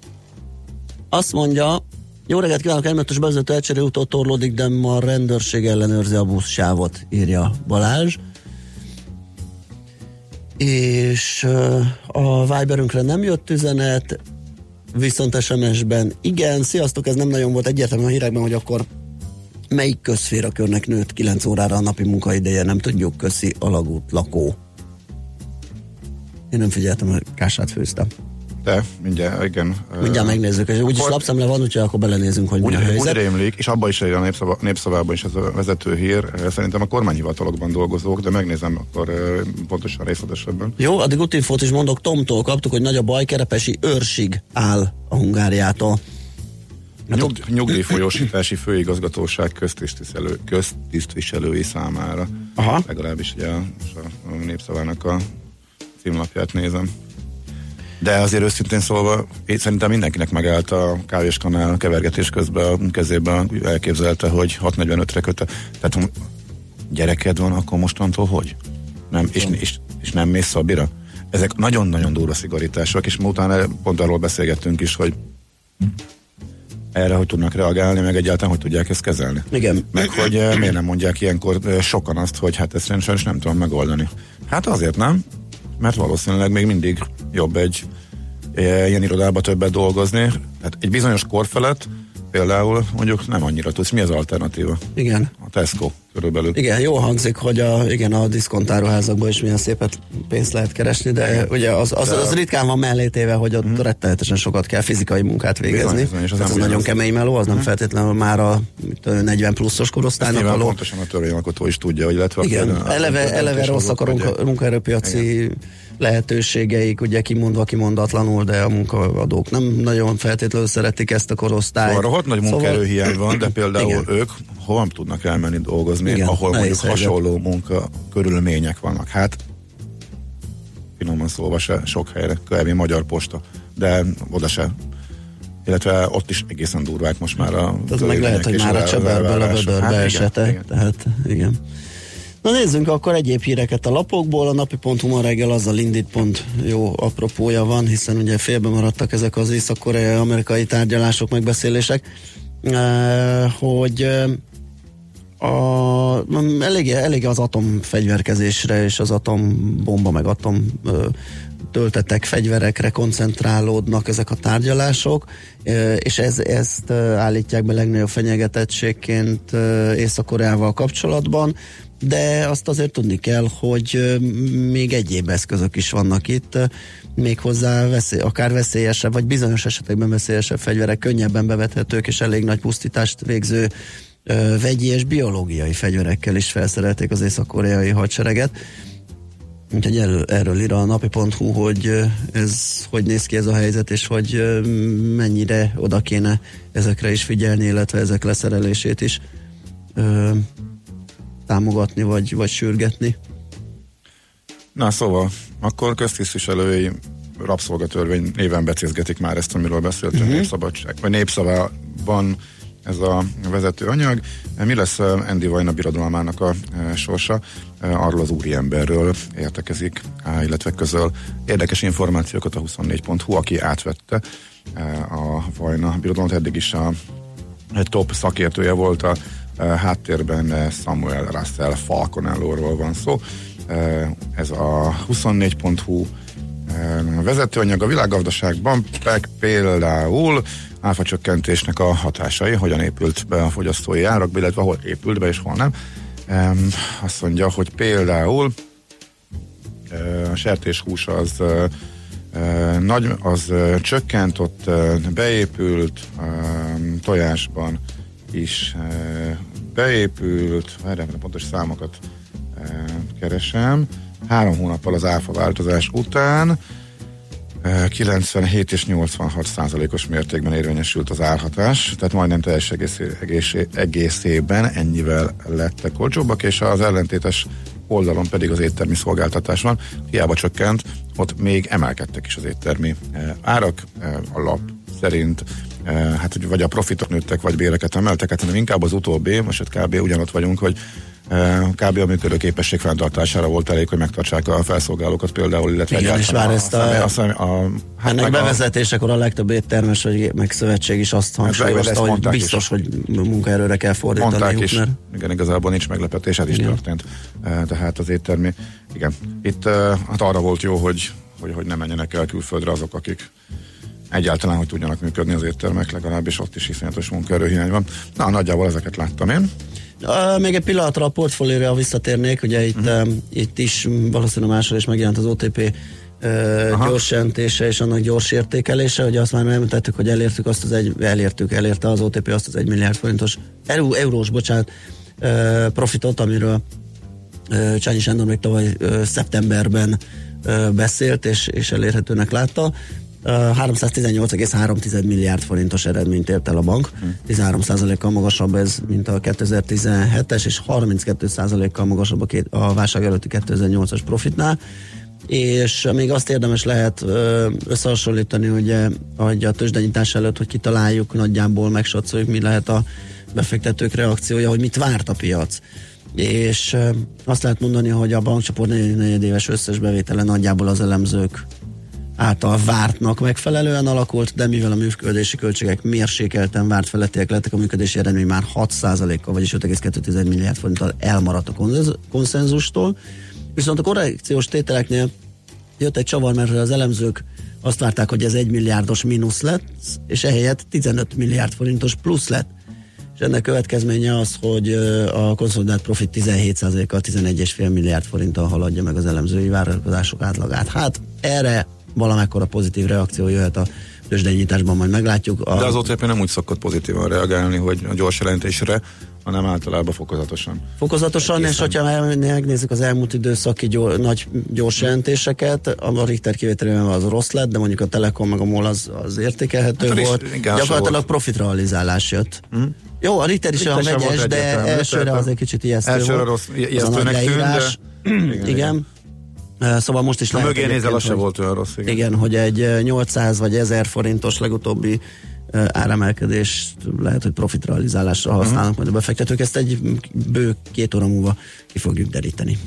Azt mondja, jó reggelt kívánok, elmetes bevezető egyszerű úton torlódik, de ma a rendőrség ellenőrzi a buszsávot, írja Balázs. És a Viberünkre nem jött üzenet, viszont SMS-ben igen, sziasztok, ez nem nagyon volt egyértelmű a hírekben, hogy akkor melyik közférakörnek nőtt 9 órára a napi munkaideje, nem tudjuk, köszi alagút lakó. Én nem figyeltem, hogy kását főztem. De, mindjárt, igen. Mindjárt megnézzük, és úgyis lapszemle van, úgyhogy akkor belenézünk, hogy mi Úgy, a úgy helyzet. rémlik, és abban is a népszava, népszavában is ez a vezető hír, szerintem a kormányhivatalokban dolgozók, de megnézem akkor pontosan részletesebben. Jó, addig útinfót is mondok, Tomtól kaptuk, hogy nagy a baj, Kerepesi őrsig áll a Hungáriától. A nyug, nyugdíjfolyósítási főigazgatóság köztisztviselő, köztisztviselői számára. Aha. Legalábbis ugye a, a népszavának a címlapját nézem. De azért őszintén szólva, én szerintem mindenkinek megállt a kávéskanál kevergetés közben a kezében, elképzelte, hogy 6.45-re köte. Tehát ha gyereked van, akkor mostantól hogy? Nem, és, és, és nem mész szabira? Ezek nagyon-nagyon durva szigorítások, és utána pont arról beszélgettünk is, hogy erre hogy tudnak reagálni, meg egyáltalán hogy tudják ezt kezelni. Igen. Meg hogy eh, miért nem mondják ilyenkor eh, sokan azt, hogy hát ezt sajnos nem tudom megoldani. Hát azért nem, mert valószínűleg még mindig jobb egy eh, ilyen irodába többet dolgozni. Tehát egy bizonyos kor felett például mondjuk nem annyira tudsz. Mi az alternatíva? Igen. A Tesco körülbelül. Igen, jó hangzik, hogy a, igen, a diszkontáruházakban is milyen szépet pénzt lehet keresni, de ugye az, az, az ritkán van mellétéve, hogy ott rettenetesen sokat kell fizikai munkát végezni. Bizony, és az nem nagyon ugyanaz. Mhm. kemény meló, az nem feltétlenül már a mit tudom, 40 pluszos korosztálynak való. pontosan a törvényalkotó is tudja, hogy illetve Igen, eleve, eleve rosszak a munkaerőpiaci lehetőségeik, ugye kimondva kimondatlanul, de a munkaadók nem nagyon feltétlenül szeretik ezt a korosztályt. Szóval rohadt nagy munkaerőhiány van, de például Igen. ők hol tudnak elmenni dolgozni, Igen, ahol mondjuk helyzet. hasonló munka körülmények vannak. Hát finoman szólva se sok helyre, kb. Magyar Posta, de oda se. Illetve ott is egészen durvák most már a Az meg lehet, hogy már a el- csöbörből a vödörbe Hát igen, esete. igen. Tehát, igen. Na nézzünk akkor egyéb híreket a lapokból. A napi.hu ma reggel azzal indít pont jó apropója van, hiszen ugye félbe maradtak ezek az észak-koreai amerikai tárgyalások, megbeszélések, eh, hogy eh, a, elég, elég az atomfegyverkezésre és az atombomba meg atom ö, töltetek fegyverekre koncentrálódnak ezek a tárgyalások, és ez, ezt állítják be legnagyobb fenyegetettségként Észak-Koreával kapcsolatban, de azt azért tudni kell, hogy még egyéb eszközök is vannak itt, méghozzá veszély, akár veszélyesebb, vagy bizonyos esetekben veszélyesebb fegyverek könnyebben bevethetők és elég nagy pusztítást végző vegyi és biológiai fegyverekkel is felszerelték az észak-koreai hadsereget. Úgyhogy erről, erről ír a napi.hu, hogy ez hogy néz ki ez a helyzet, és hogy mennyire oda kéne ezekre is figyelni, illetve ezek leszerelését is ö, támogatni, vagy, vagy sürgetni. Na szóval, akkor köztisztviselői rabszolgatörvény néven becézgetik már ezt, amiről beszéltünk, uh-huh. népszabadság, vagy népszavában ez a vezető anyag. Mi lesz Andy Vajna birodalmának a sorsa? Arról az úriemberről értekezik, illetve közöl érdekes információkat a 24.hu, aki átvette a Vajna birodalmat, eddig is a, top szakértője volt a háttérben Samuel Russell Falconellóról van szó. Ez a 24.hu vezetőanyag a világgazdaságban, például áfacsökkentésnek a hatásai, hogyan épült be a fogyasztói árak, illetve hol épült be és hol nem. Azt mondja, hogy például a sertéshús az nagy, az csökkent, ott beépült tojásban is uh, beépült, a pontos számokat uh, keresem, három hónappal az áfa változás után 97 és 86 százalékos mértékben érvényesült az árhatás, tehát majdnem teljes egész, egész, egészében ennyivel lettek olcsóbbak, és az ellentétes oldalon pedig az éttermi szolgáltatás van. Hiába csökkent, ott még emelkedtek is az éttermi árak. A lap szerint hát vagy a profitok nőttek, vagy béreket emeltek, hát hanem inkább az utóbbi, most kb. ugyanott vagyunk, hogy kb. a működő képesség fenntartására volt elég, hogy megtartsák a felszolgálókat például, illetve Igen, és már ezt a, a, a, a hát ennek bevezetésekor a, a legtöbb éttermes vagy meg szövetség is azt hangsúlyozta, hogy biztos, is. hogy munkaerőre kell fordítani. Mondták is, igen, igazából nincs meglepetés, ez is igen. történt. Tehát az éttermi, igen. Itt hát arra volt jó, hogy, hogy, hogy ne menjenek el külföldre azok, akik egyáltalán, hogy tudjanak működni az éttermek, legalábbis ott is iszonyatos munkaerőhiány van. Na, nagyjából ezeket láttam én. Még egy pillanatra a portfólióra visszatérnék, ugye itt, uh-huh. uh, itt is valószínűleg máshol is megjelent az OTP uh, gyors jelentése és annak gyors értékelése, hogy azt már említettük, hogy elértük azt az egy, elértük, elérte az OTP azt az egy milliárd forintos, euró, eurós, bocsánat, profitot, amiről Csányi Sándor még tavaly szeptemberben beszélt és, és elérhetőnek látta. 318,3 milliárd forintos eredményt ért el a bank, 13%-kal magasabb ez, mint a 2017-es, és 32%-kal magasabb a, két, a válság előtti 2008-as profitnál és még azt érdemes lehet összehasonlítani, ugye, hogy a tőzsdenyítás előtt, hogy kitaláljuk, nagyjából megsatszoljuk, mi lehet a befektetők reakciója, hogy mit várt a piac. És azt lehet mondani, hogy a bankcsoport negyedéves összes bevétele nagyjából az elemzők által vártnak megfelelően alakult, de mivel a működési költségek mérsékelten várt felettiek lettek, a működési eredmény már 6%-kal, vagyis 5,2 milliárd forinttal elmaradt a konszenzustól. Viszont a korrekciós tételeknél jött egy csavar, mert az elemzők azt várták, hogy ez 1 milliárdos mínusz lett, és ehelyett 15 milliárd forintos plusz lett. És ennek következménye az, hogy a konszolidált profit 17%-kal 11,5 milliárd forinttal haladja meg az elemzői várakozások átlagát. Hát erre valamekkora pozitív reakció jöhet a tőzsdenyításban, majd meglátjuk. A... De az OTP nem úgy szokott pozitívan reagálni, hogy a gyors jelentésre, hanem általában fokozatosan. Fokozatosan, Egészen. és hogyha megnézzük az elmúlt időszaki gyors, nagy gyors jelentéseket, a Richter kivételével az rossz lett, de mondjuk a Telekom meg a MOL az, az értékelhető hát volt. Gyakorlatilag volt. profitrealizálás jött. Mm. Jó, a Richter is olyan vegyes, de elsőre azért kicsit ijesztő elsőre volt. Rossz, ijesztőnek tűnt, de... igen. igen. Szóval most is lehet. Mögé nézel, az se volt olyan rossz. Igen. igen, hogy egy 800 vagy 1000 forintos legutóbbi áremelkedést lehet, hogy profitrealizálásra használnak uh-huh. majd a befektetők. Ezt egy bő két óra múlva ki fogjuk deríteni.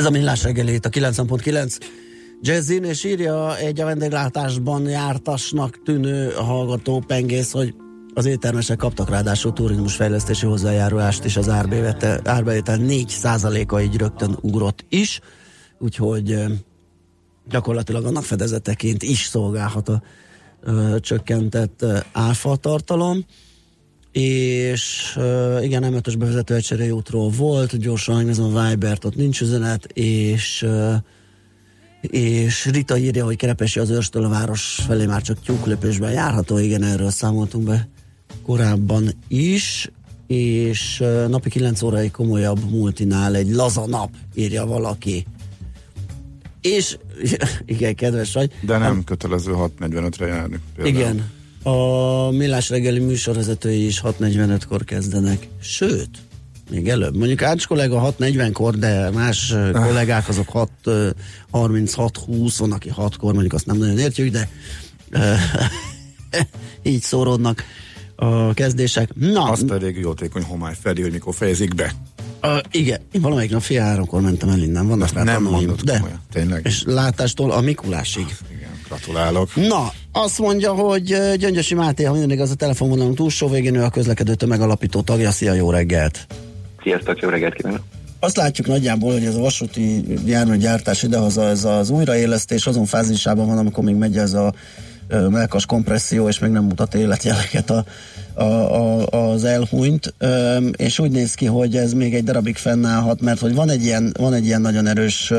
Ez a millás reggeli itt a 9.9 Jazzin, és írja egy a vendéglátásban jártasnak tűnő hallgató pengész, hogy az éttermesek kaptak ráadásul turizmusfejlesztési hozzájárulást, és az árbevétel 4%-a így rögtön ugrott is, úgyhogy gyakorlatilag annak fedezeteként is szolgálhat a ö, csökkentett áfa tartalom és uh, igen, nem ötös bevezető egyszerű útról volt, gyorsan megnézem a Vibert, ott nincs üzenet, és uh, és Rita írja, hogy Kerepesi az őrstől a város felé már csak tyúklöpésben járható, igen, erről számoltunk be korábban is, és uh, napi 9 órai komolyabb multinál egy laza nap, írja valaki. És igen, kedves vagy. De nem, nem kötelező 6.45-re járni. Például. Igen, a Millás reggeli műsorvezetői is 6.45-kor kezdenek. Sőt, még előbb. Mondjuk Ács kollega 6.40-kor, de más ah. kollégák azok 6.36-20, van, aki 6-kor, mondjuk azt nem nagyon értjük, de így szóródnak a kezdések. Na, az pedig jótékony homály felé, hogy mikor fejezik be. Uh, igen, én valamelyik nap fél háromkor mentem el innen, vannak nem mondod de, komolyan, tényleg. És látástól a Mikulásig. Igen, gratulálok. Na, azt mondja, hogy Gyöngyösi Máté, ha minden igaz, a telefonvonalunk túlsó végén ő a közlekedő tömegalapító tagja. Szia, jó reggelt! Sziasztok, jó reggelt kívánok! Azt látjuk nagyjából, hogy ez a vasúti járműgyártás idehaza, ez az újraélesztés azon fázisában van, amikor még megy ez a melkas kompresszió, és még nem mutat életjeleket a, a, a, az elhunyt, és úgy néz ki, hogy ez még egy darabig fennállhat, mert hogy van egy ilyen, van egy ilyen nagyon erős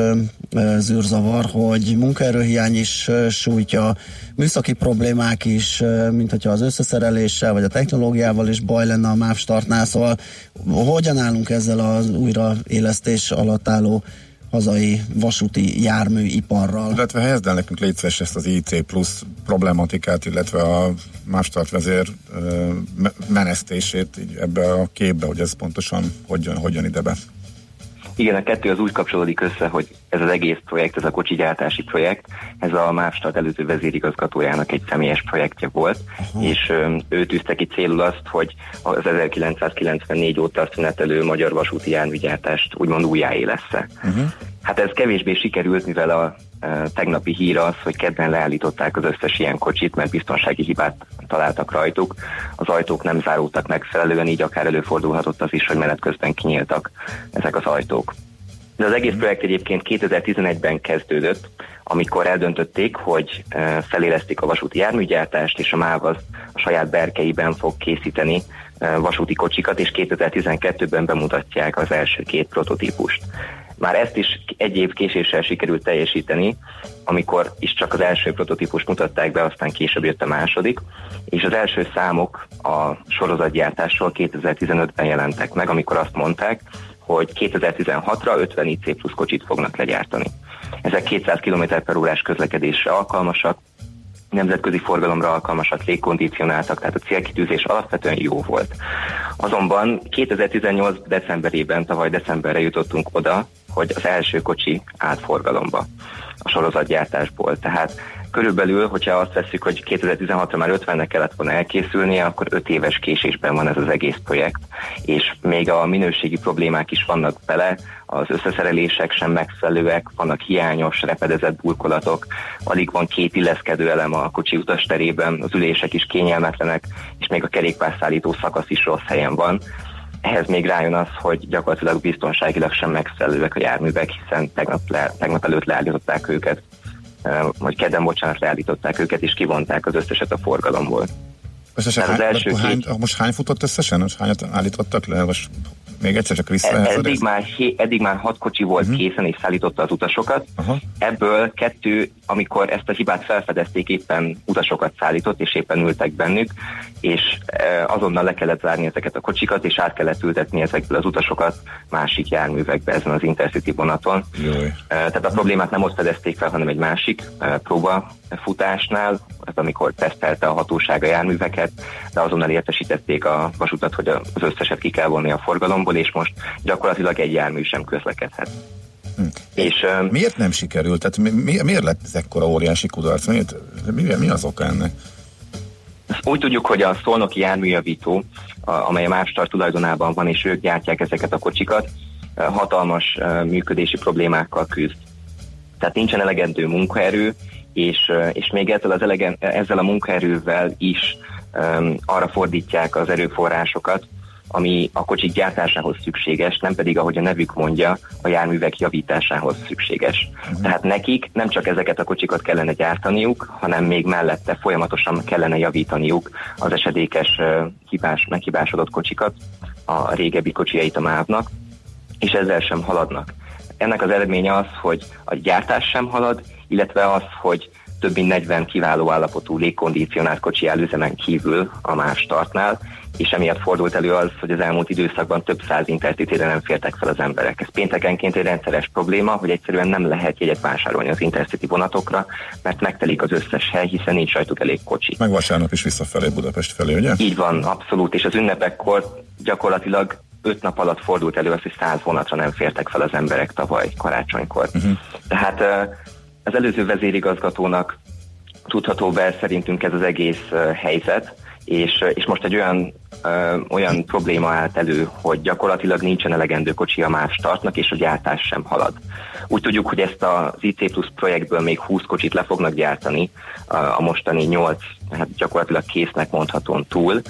zűrzavar, hogy munkaerőhiány is sújtja, műszaki problémák is, mint hogyha az összeszereléssel vagy a technológiával is baj lenne a MÁV startnál, szóval hogyan állunk ezzel az újraélesztés alatt álló hazai vasúti járműiparral. Illetve helyezd el nekünk légy ezt az IC plusz problematikát, illetve a mástart vezér menesztését ebbe a képbe, hogy ez pontosan hogyan, hogyan ide be. Igen, a kettő az úgy kapcsolódik össze, hogy ez az egész projekt, ez a kocsigyártási projekt, ez a Mávstad előző vezérigazgatójának egy személyes projektje volt, uh-huh. és ő tűzte ki célul azt, hogy az 1994 óta szünetelő magyar vasúti járműgyártást úgymond újjáélessze. Uh-huh. Hát ez kevésbé sikerült, mivel a tegnapi hír az, hogy kedden leállították az összes ilyen kocsit, mert biztonsági hibát találtak rajtuk. Az ajtók nem záródtak megfelelően, így akár előfordulhatott az is, hogy menet közben kinyíltak ezek az ajtók. De az egész projekt egyébként 2011-ben kezdődött, amikor eldöntötték, hogy felélesztik a vasúti járműgyártást, és a MÁV az a saját berkeiben fog készíteni vasúti kocsikat, és 2012-ben bemutatják az első két prototípust. Már ezt is egy év késéssel sikerült teljesíteni, amikor is csak az első prototípust mutatták be, aztán később jött a második, és az első számok a sorozatgyártásról 2015-ben jelentek meg, amikor azt mondták, hogy 2016-ra 50 IC plusz kocsit fognak legyártani. Ezek 200 km per órás közlekedésre alkalmasak, nemzetközi forgalomra alkalmasak, légkondicionáltak, tehát a célkitűzés alapvetően jó volt. Azonban 2018 decemberében, tavaly decemberre jutottunk oda, hogy az első kocsi állt forgalomba a sorozatgyártásból. Tehát körülbelül, hogyha azt veszük, hogy 2016-ra már 50-nek kellett volna elkészülnie, akkor 5 éves késésben van ez az egész projekt, és még a minőségi problémák is vannak bele, az összeszerelések sem megfelelőek, vannak hiányos, repedezett burkolatok, alig van két illeszkedő elem a kocsi utasterében, az ülések is kényelmetlenek, és még a kerékpárszállító szakasz is rossz helyen van. Ehhez még rájön az, hogy gyakorlatilag biztonságilag sem megfelelőek a járművek, hiszen tegnap, le, tegnap előtt leállították őket, vagy kedden, bocsánat, leállították őket, és kivonták az összeset a forgalomból. Összesen hány, az első hány, most hány futott összesen? Most hányat állítottak le? Most még egyszer csak vissza. Eddig már, eddig már hat kocsi volt uh-huh. készen és szállította az utasokat. Uh-huh. Ebből kettő, amikor ezt a hibát felfedezték, éppen utasokat szállított, és éppen ültek bennük, és e, azonnal le kellett zárni ezeket a kocsikat, és át kellett ültetni ezekből az utasokat másik járművekbe ezen az Intercity vonaton. Jaj. E, tehát a problémát nem ott fedezték fel, hanem egy másik e, próba futásnál, ez amikor tesztelte a hatóság a járműveket, de azonnal értesítették a vasutat, hogy az összeset ki kell vonni a forgalomból, és most gyakorlatilag egy jármű sem közlekedhet. Hm. És, miért nem sikerült? Tehát mi, mi, miért lett ez ekkora óriási kudarc? Miért, mi, mi az oka ennek? Úgy tudjuk, hogy a szolnoki járműjavító, amely a Mávstar tulajdonában van, és ők gyártják ezeket a kocsikat, hatalmas működési problémákkal küzd. Tehát nincsen elegendő munkaerő, és, és még ezzel, az elegen, ezzel a munkaerővel is um, arra fordítják az erőforrásokat, ami a kocsik gyártásához szükséges, nem pedig, ahogy a nevük mondja, a járművek javításához szükséges. Uh-huh. Tehát nekik nem csak ezeket a kocsikat kellene gyártaniuk, hanem még mellette folyamatosan kellene javítaniuk az esedékes hibás, meghibásodott kocsikat, a régebbi kocsiait a MÁV-nak, és ezzel sem haladnak. Ennek az eredménye az, hogy a gyártás sem halad, illetve az, hogy több mint 40 kiváló állapotú légkondicionált kocsi áll üzemen kívül a más startnál, és emiatt fordult elő az, hogy az elmúlt időszakban több száz intercity nem fértek fel az emberek. Ez péntekenként egy rendszeres probléma, hogy egyszerűen nem lehet jegyet vásárolni az intercity vonatokra, mert megtelik az összes hely, hiszen nincs rajtuk elég kocsi. Meg vasárnap is visszafelé Budapest felé, ugye? Így van, abszolút, és az ünnepekkor gyakorlatilag öt nap alatt fordult elő az, hogy száz vonatra nem fértek fel az emberek tavaly karácsonykor. Uh-huh. Tehát az előző vezérigazgatónak tudható be szerintünk ez az egész helyzet, és, és most egy olyan, olyan probléma állt elő, hogy gyakorlatilag nincsen elegendő kocsi a más startnak, és a gyártás sem halad. Úgy tudjuk, hogy ezt az IC Plus projektből még 20 kocsit le fognak gyártani, a mostani 8, hát gyakorlatilag késznek mondhatón túl,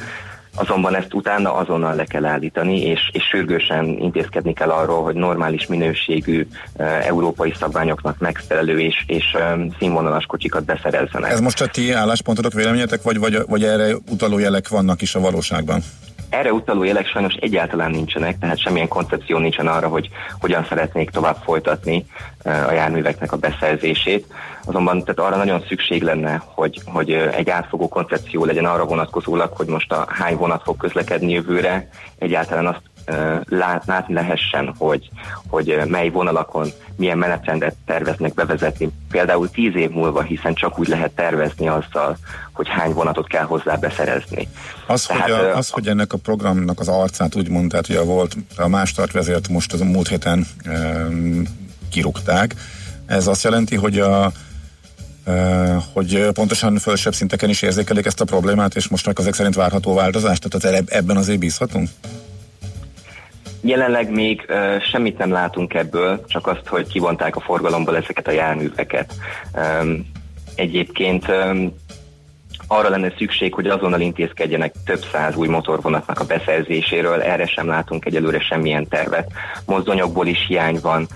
Azonban ezt utána azonnal le kell állítani, és, és sürgősen intézkedni kell arról, hogy normális minőségű európai szabványoknak megfelelő és, és színvonalas kocsikat beszerezzenek. Ez most a ti álláspontotok, véleményetek, vagy, vagy, vagy erre utaló jelek vannak is a valóságban? Erre utaló jelek sajnos egyáltalán nincsenek, tehát semmilyen koncepció nincsen arra, hogy hogyan szeretnék tovább folytatni a járműveknek a beszerzését. Azonban tehát arra nagyon szükség lenne, hogy, hogy egy átfogó koncepció legyen arra vonatkozólag, hogy most a hány vonat fog közlekedni jövőre, egyáltalán azt lát, látni lehessen, hogy, hogy mely vonalakon milyen menetrendet terveznek bevezetni. Például tíz év múlva, hiszen csak úgy lehet tervezni azzal, hogy hány vonatot kell hozzá beszerezni. Az, Tehát, hogy, a, az hogy ennek a programnak az arcát úgy mondtát, hogy a volt a más vezért most az a múlt héten e, kirúgták, ez azt jelenti, hogy a hogy pontosan fölsebb szinteken is érzékelik ezt a problémát, és most ezek szerint várható változást? Tehát ebben azért bízhatunk? Jelenleg még uh, semmit nem látunk ebből, csak azt, hogy kivonták a forgalomból ezeket a járműveket. Um, egyébként um, arra lenne szükség, hogy azonnal intézkedjenek több száz új motorvonatnak a beszerzéséről, erre sem látunk egyelőre semmilyen tervet. Mozdonyokból is hiány van,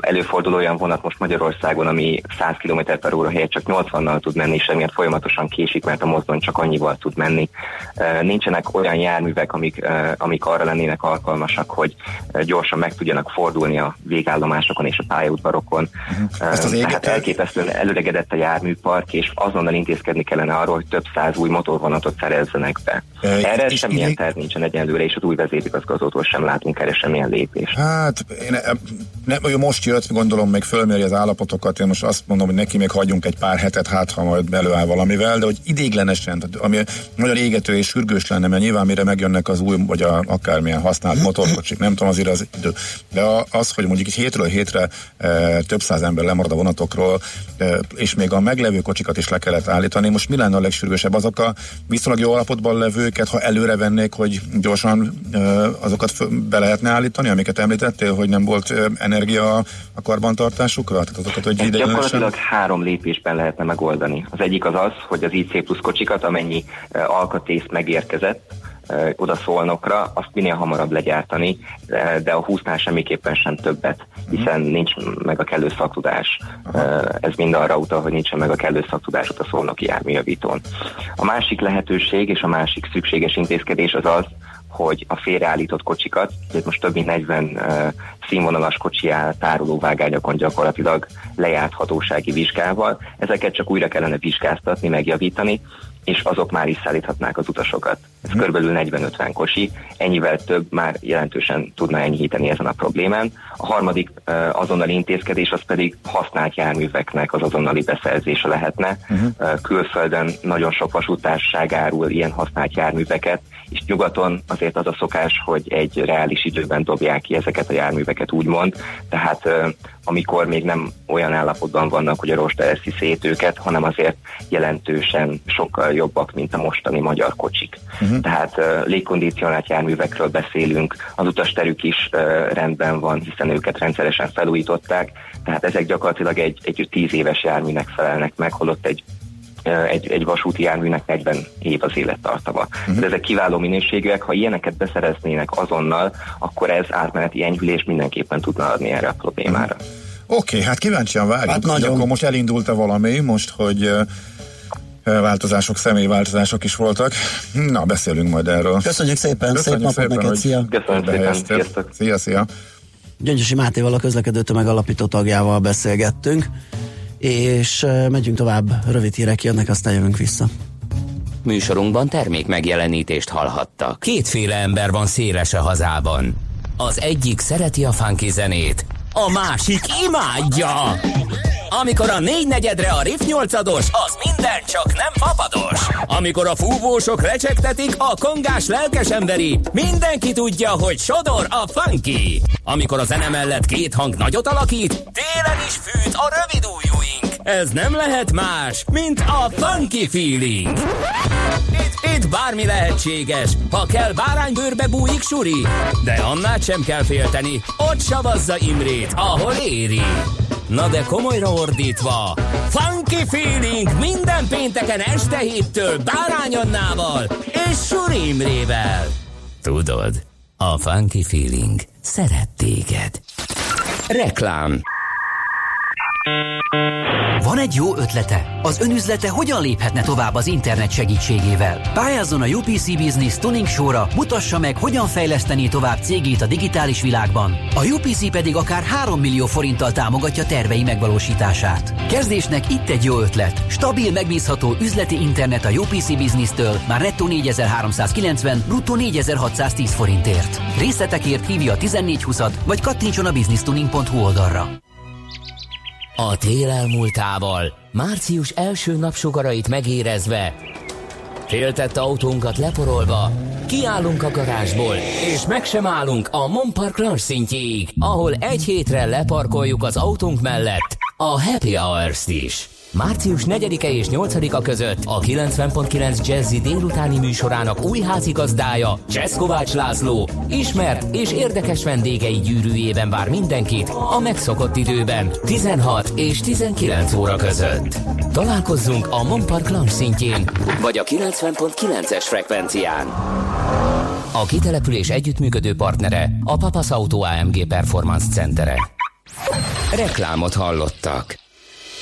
előfordul olyan vonat most Magyarországon, ami 100 km per óra helyett csak 80-nal tud menni, és emiatt folyamatosan késik, mert a mozdony csak annyival tud menni. Nincsenek olyan járművek, amik, amik arra lennének alkalmasak, hogy gyorsan meg tudjanak fordulni a végállomásokon és a pályaudvarokon. Uh-huh. Ezt az Tehát elképesztően előregedett a járműpark, és azonnal intézkedni kellene arról, hogy több száz új motorvonatot szerezzenek be. Erre és semmilyen idég... terv nincsen egyenlőre, és az új vezérigazgatótól sem látunk erre semmilyen lépést. Hát, én, ne, most jött, gondolom még fölméri az állapotokat, én most azt mondom, hogy neki még hagyjunk egy pár hetet, hát ha majd előáll valamivel, de hogy idéglenesen, ami nagyon égető és sürgős lenne, mert nyilván mire megjönnek az új, vagy a, akármilyen használt motorkocsik, nem tudom, azért az idő. De az, hogy mondjuk egy hétről hétre e, több száz ember lemarad a vonatokról, e, és még a meglevő kocsikat is le kellett állítani, most mi lenne a legsürgősebb? Azok a viszonylag jó állapotban levőket, ha előre vennék, hogy gyorsan azokat be lehetne állítani, amiket említettél, hogy nem volt energia a karbantartásukra? Tehát azokat, hogy Ezt gyakorlatilag három lépésben lehetne megoldani. Az egyik az az, hogy az IC plusz kocsikat, amennyi alkatész megérkezett, oda szólnokra, azt minél hamarabb legyártani, de a 20-nál semmiképpen sem többet, hiszen uh-huh. nincs meg a kellő szaktudás. Ez mind arra utal, hogy nincsen meg a kellő szaktudás a szolnoki járműjavítón. A másik lehetőség és a másik szükséges intézkedés az az, hogy a félreállított kocsikat, hogy most több mint 40 uh, színvonalas kocsi áll tárolóvágányokon gyakorlatilag lejárt hatósági vizsgával, ezeket csak újra kellene vizsgáztatni, megjavítani, és azok már is szállíthatnák az utasokat. Ez hmm. körülbelül 40-50 kosi, ennyivel több már jelentősen tudna enyhíteni ezen a problémán. A harmadik azonnali intézkedés az pedig használt járműveknek az azonnali beszerzése lehetne. Uh-huh. Uh, külföldön nagyon sok vasútárság árul ilyen használt járműveket, és nyugaton azért az a szokás, hogy egy reális időben dobják ki ezeket a járműveket, úgymond. Tehát amikor még nem olyan állapotban vannak, hogy a rosta eszi szét őket, hanem azért jelentősen sokkal jobbak, mint a mostani magyar kocsik. Uh-huh. Uh-huh. tehát uh, légkondicionált járművekről beszélünk, az utasterük is uh, rendben van, hiszen őket rendszeresen felújították, tehát ezek gyakorlatilag egy, egy tíz éves járműnek felelnek meg, holott egy egy, egy vasúti járműnek 40 év az élettartama. Uh-huh. De ezek kiváló minőségűek, ha ilyeneket beszereznének azonnal, akkor ez átmeneti enyhülés mindenképpen tudna adni erre a problémára. Uh-huh. Oké, okay, hát kíváncsian várjuk, hát nagyon... akkor most elindult-e valami, most, hogy változások, személyváltozások is voltak. Na, beszélünk majd erről. Köszönjük szépen, Köszönjük szép napot neked, szia! Köszönöm szépen, Szia, szia! Gyöngyösi Mátéval a közlekedő tömeg alapító tagjával beszélgettünk, és megyünk tovább, rövid hírek jönnek, aztán jövünk vissza. Műsorunkban termék megjelenítést hallhattak. Kétféle ember van széles a hazában. Az egyik szereti a funky zenét, a másik imádja. Amikor a négy negyedre a Riff 8 az minden csak nem papados. Amikor a fúvósok recsegtetik, a kongás lelkes emberi, mindenki tudja, hogy sodor a funky. Amikor a zene mellett két hang nagyot alakít, télen is fűt a rövid ujjúink. Ez nem lehet más, mint a funky feeling. Itt, itt bármi lehetséges, ha kell báránybőrbe bújik suri, de annál sem kell félteni, ott savazza Imrét, ahol éri. Na de komolyra ordítva, Funky Feeling minden pénteken este héttől Bárány Annával és Suri Imrével. Tudod, a Funky Feeling szeret téged. Reklám van egy jó ötlete? Az önüzlete hogyan léphetne tovább az internet segítségével? Pályázzon a UPC Business Tuning Show-ra, mutassa meg, hogyan fejleszteni tovább cégét a digitális világban. A UPC pedig akár 3 millió forinttal támogatja tervei megvalósítását. Kezdésnek itt egy jó ötlet. Stabil, megbízható üzleti internet a UPC Business-től már nettó 4390, bruttó 4610 forintért. Részletekért hívja a 1420-at, vagy kattintson a businesstuning.hu oldalra. A tél elmúltával, március első napsugarait megérezve, féltett autónkat leporolva, kiállunk a garázsból, és meg sem állunk a Monpark Lounge szintjéig, ahol egy hétre leparkoljuk az autónk mellett a Happy Hours-t is. Március 4-e és 8-a között a 90.9 Jazzy délutáni műsorának új házigazdája, Jazz Kovács László, ismert és érdekes vendégei gyűrűjében vár mindenkit a megszokott időben, 16 és 19 óra között. Találkozzunk a Monpark Lounge szintjén, vagy a 90.9-es frekvencián. A kitelepülés együttműködő partnere a Papas Auto AMG Performance Centere. Reklámot hallottak.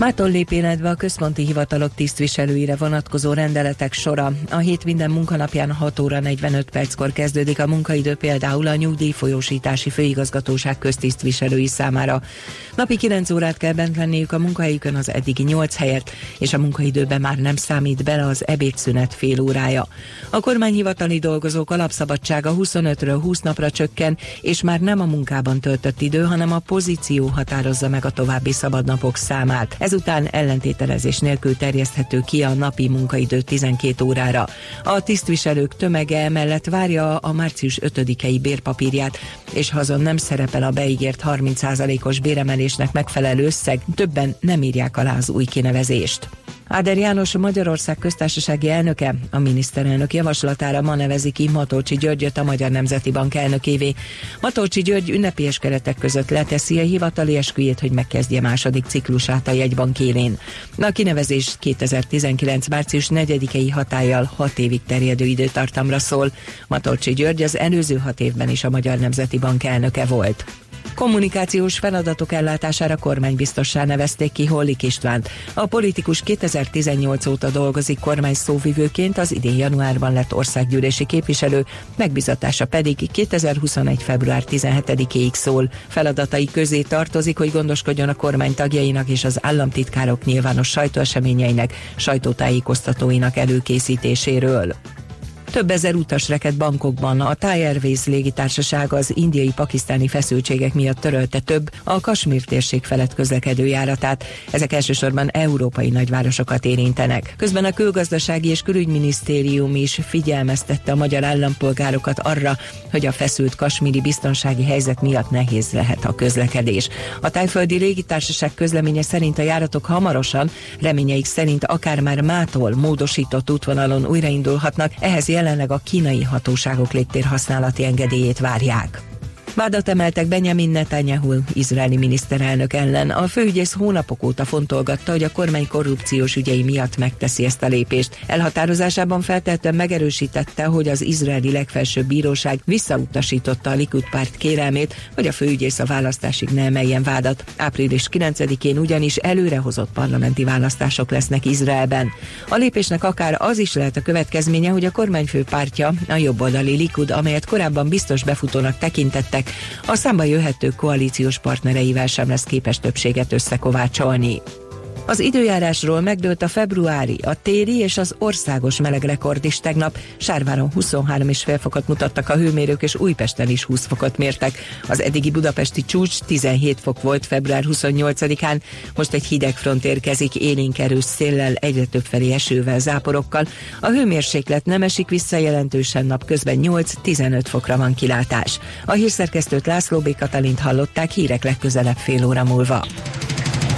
Mától lép életbe a központi hivatalok tisztviselőire vonatkozó rendeletek sora. A hét minden munkanapján 6 óra 45 perckor kezdődik a munkaidő például a nyugdíjfolyósítási főigazgatóság köztisztviselői számára. Napi 9 órát kell bent lenniük a munkahelyükön az eddigi 8 helyet, és a munkaidőben már nem számít bele az ebédszünet fél órája. A kormányhivatali dolgozók alapszabadsága 25-ről 20 napra csökken, és már nem a munkában töltött idő, hanem a pozíció határozza meg a további szabadnapok számát. Ezután ellentételezés nélkül terjeszthető ki a napi munkaidő 12 órára. A tisztviselők tömege emellett várja a március 5-i bérpapírját, és ha azon nem szerepel a beígért 30%-os béremelésnek megfelelő összeg, többen nem írják alá az új kinevezést. Áder János Magyarország köztársasági elnöke a miniszterelnök javaslatára ma nevezi ki Matolcsi Györgyöt a Magyar Nemzeti Bank elnökévé. Matolcsi György ünnepélyes keretek között leteszi a hivatali esküjét, hogy megkezdje második ciklusát a jegybank élén. A kinevezés 2019. március 4-i hatállyal 6 évig terjedő időtartamra szól. Matolcsi György az előző hat évben is a Magyar Nemzeti Bank elnöke volt. Kommunikációs feladatok ellátására kormánybiztossá nevezték ki Hollik Istvánt. A politikus 2018 óta dolgozik kormány szóvivőként, az idén januárban lett országgyűlési képviselő, megbizatása pedig 2021. február 17-ig szól. Feladatai közé tartozik, hogy gondoskodjon a kormány tagjainak és az államtitkárok nyilvános sajtóeseményeinek, sajtótájékoztatóinak előkészítéséről. Több ezer utas reket bankokban. A Thai Airways légitársaság az indiai-pakisztáni feszültségek miatt törölte több a Kasmír térség felett közlekedő járatát. Ezek elsősorban európai nagyvárosokat érintenek. Közben a külgazdasági és külügyminisztérium is figyelmeztette a magyar állampolgárokat arra, hogy a feszült kasmíri biztonsági helyzet miatt nehéz lehet a közlekedés. A tájföldi légitársaság közleménye szerint a járatok hamarosan, reményeik szerint akár már mától módosított útvonalon újraindulhatnak, ehhez jelenleg a kínai hatóságok légtérhasználati engedélyét várják. Vádat emeltek Benjamin Netanyahu, izraeli miniszterelnök ellen. A főügyész hónapok óta fontolgatta, hogy a kormány korrupciós ügyei miatt megteszi ezt a lépést. Elhatározásában feltehetően megerősítette, hogy az izraeli legfelsőbb bíróság visszautasította a Likud párt kérelmét, hogy a főügyész a választásig ne emeljen vádat. Április 9-én ugyanis előrehozott parlamenti választások lesznek Izraelben. A lépésnek akár az is lehet a következménye, hogy a kormányfő pártja, a jobboldali Likud, amelyet korábban biztos befutónak tekintette, a számba jöhető koalíciós partnereivel sem lesz képes többséget összekovácsolni. Az időjárásról megdőlt a februári, a téri és az országos melegrekord is tegnap. Sárváron 23,5 fokot mutattak a hőmérők, és Újpesten is 20 fokot mértek. Az eddigi budapesti csúcs 17 fok volt február 28-án, most egy hideg front érkezik élénk erős széllel, egyre több felé esővel, záporokkal. A hőmérséklet nem esik vissza jelentősen napközben 8-15 fokra van kilátás. A hírszerkesztőt László B. Katalint hallották hírek legközelebb fél óra múlva.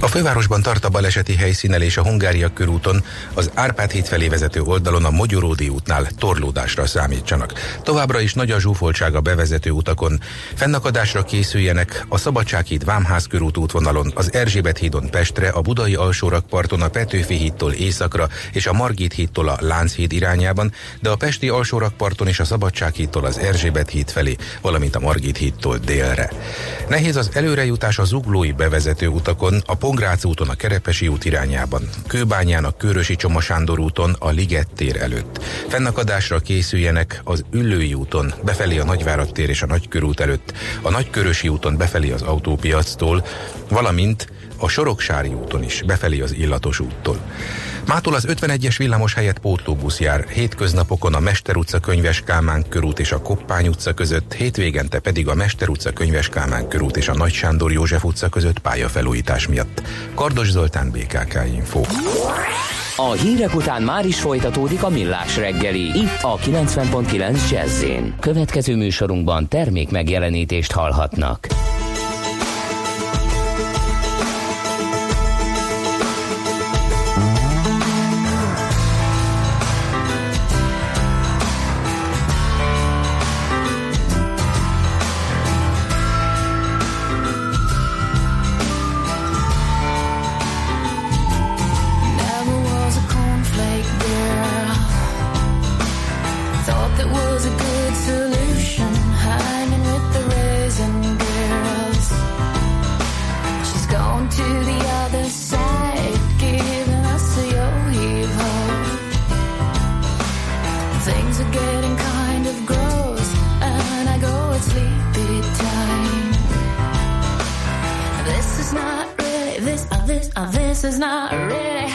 a fővárosban tart a baleseti helyszínen és a Hungária körúton az Árpád híd felé vezető oldalon a Mogyoródi útnál torlódásra számítsanak. Továbbra is nagy a zsúfoltság a bevezető utakon. Fennakadásra készüljenek a Szabadsághíd Vámház körút útvonalon, az Erzsébet hídon Pestre, a Budai alsórakparton a Petőfi hídtól északra és a Margit hídtól a Lánchíd irányában, de a Pesti alsórakparton és a Szabadsághídtól az Erzsébet híd felé, valamint a Margit hídtól délre. Nehéz az előrejutás a zuglói bevezető utakon, a Pongrác úton a Kerepesi út irányában, Kőbányán a Körösi Csoma Sándor úton a Liget tér előtt. Fennakadásra készüljenek az Üllői úton befelé a Nagyvárad tér és a Nagykörút előtt, a Nagykörösi úton befelé az autópiactól, valamint a Soroksári úton is, befelé az Illatos úttól. Mától az 51-es villamos helyett pótlóbusz jár, hétköznapokon a Mester utca Könyves Kálmán körút és a Koppány utca között, hétvégente pedig a Mester utca Könyves Kálmán körút és a Nagy Sándor József utca között pályafelújítás miatt. Kardos Zoltán BKK Info. A hírek után már is folytatódik a millás reggeli, itt a 90.9 jazz Következő műsorunkban termék megjelenítést hallhatnak. is not really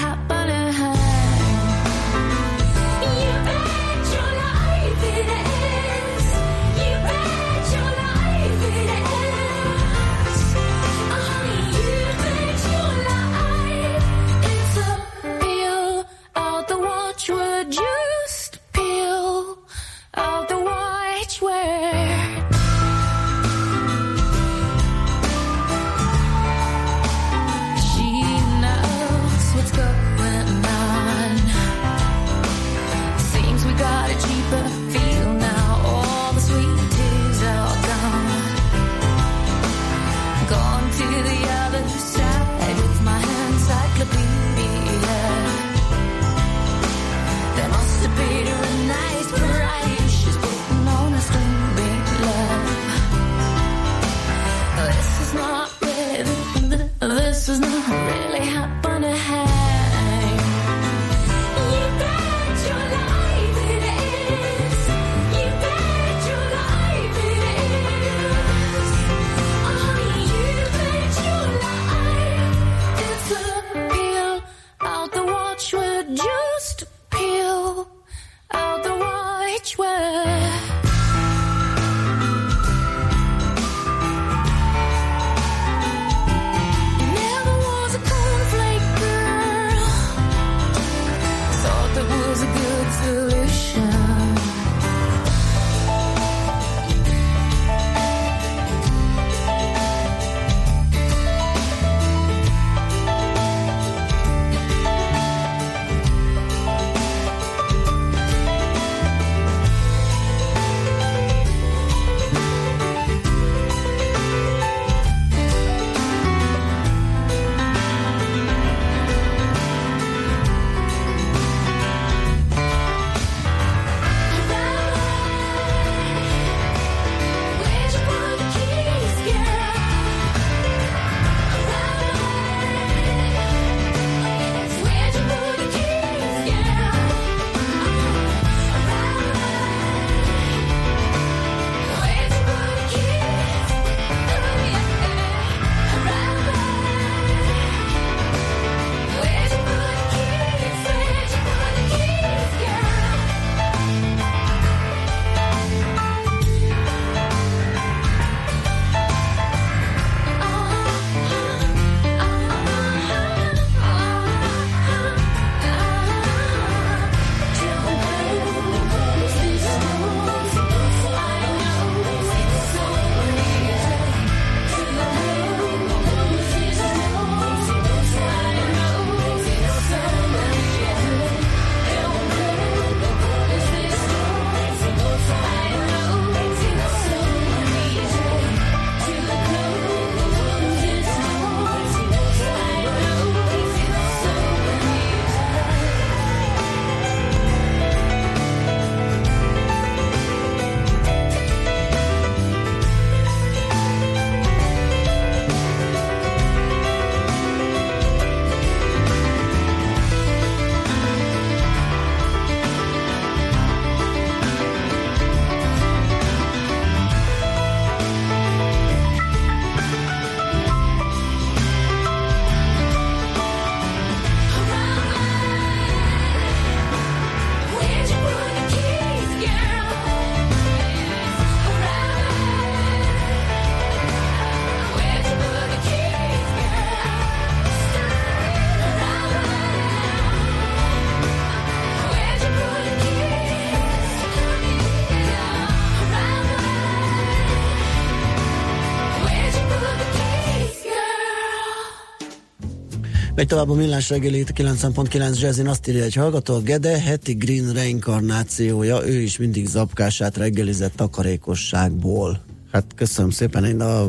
Megy tovább a millás reggeli itt 90.9 Jazzin azt írja egy hallgató, Gede heti Green reinkarnációja, ő is mindig zapkását reggelizett takarékosságból. Hát köszönöm szépen, én a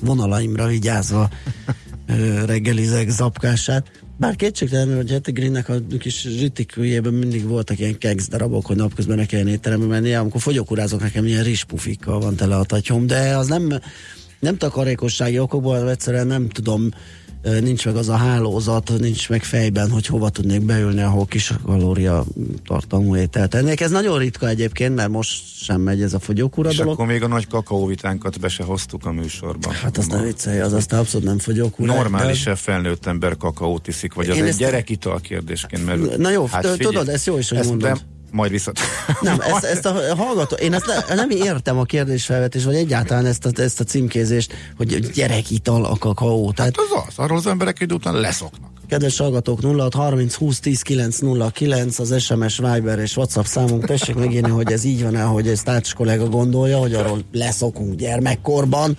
vonalaimra vigyázva reggelizek zapkását. Bár kétségtelen, hogy Jetty Greennek a kis zsitikőjében mindig voltak ilyen kegsz darabok, hogy napközben ne kelljen étterembe menni, amikor fogyókúrázok nekem ilyen rizspufikkal van tele a tatyom, de az nem, nem takarékossági okokból, egyszerűen nem tudom, nincs meg az a hálózat, nincs meg fejben, hogy hova tudnék beülni, ahol kis kalória tartalmú ételt ennék. Ez nagyon ritka egyébként, mert most sem megy ez a fogyókúra És dolog. akkor még a nagy kakaóvitánkat be se hoztuk a műsorba. Hát azt ne viccelj, az aztán abszolút nem fogyókúra. Normális-e felnőtt ember kakaót iszik, vagy az Én egy ezt- gyerekital kérdésként merül? Na jó, hát figyelj, tudod, ezt jó is, hogy ezt mondod. Majd visszat. Nem, ezt, ezt a hallgató, én ezt ne, nem értem a kérdésfelvetést, vagy egyáltalán ezt a, ezt a címkézést, hogy gyerekital a kakaó. Tehát, Hát az az, arról az emberek idő után leszoknak. kedves hallgatók, 06 30 20 10 909 az SMS, Viber és WhatsApp számunk. Tessék megírni, hogy ez így van-e, hogy ezt Ács kollega gondolja, hogy arról leszokunk gyermekkorban,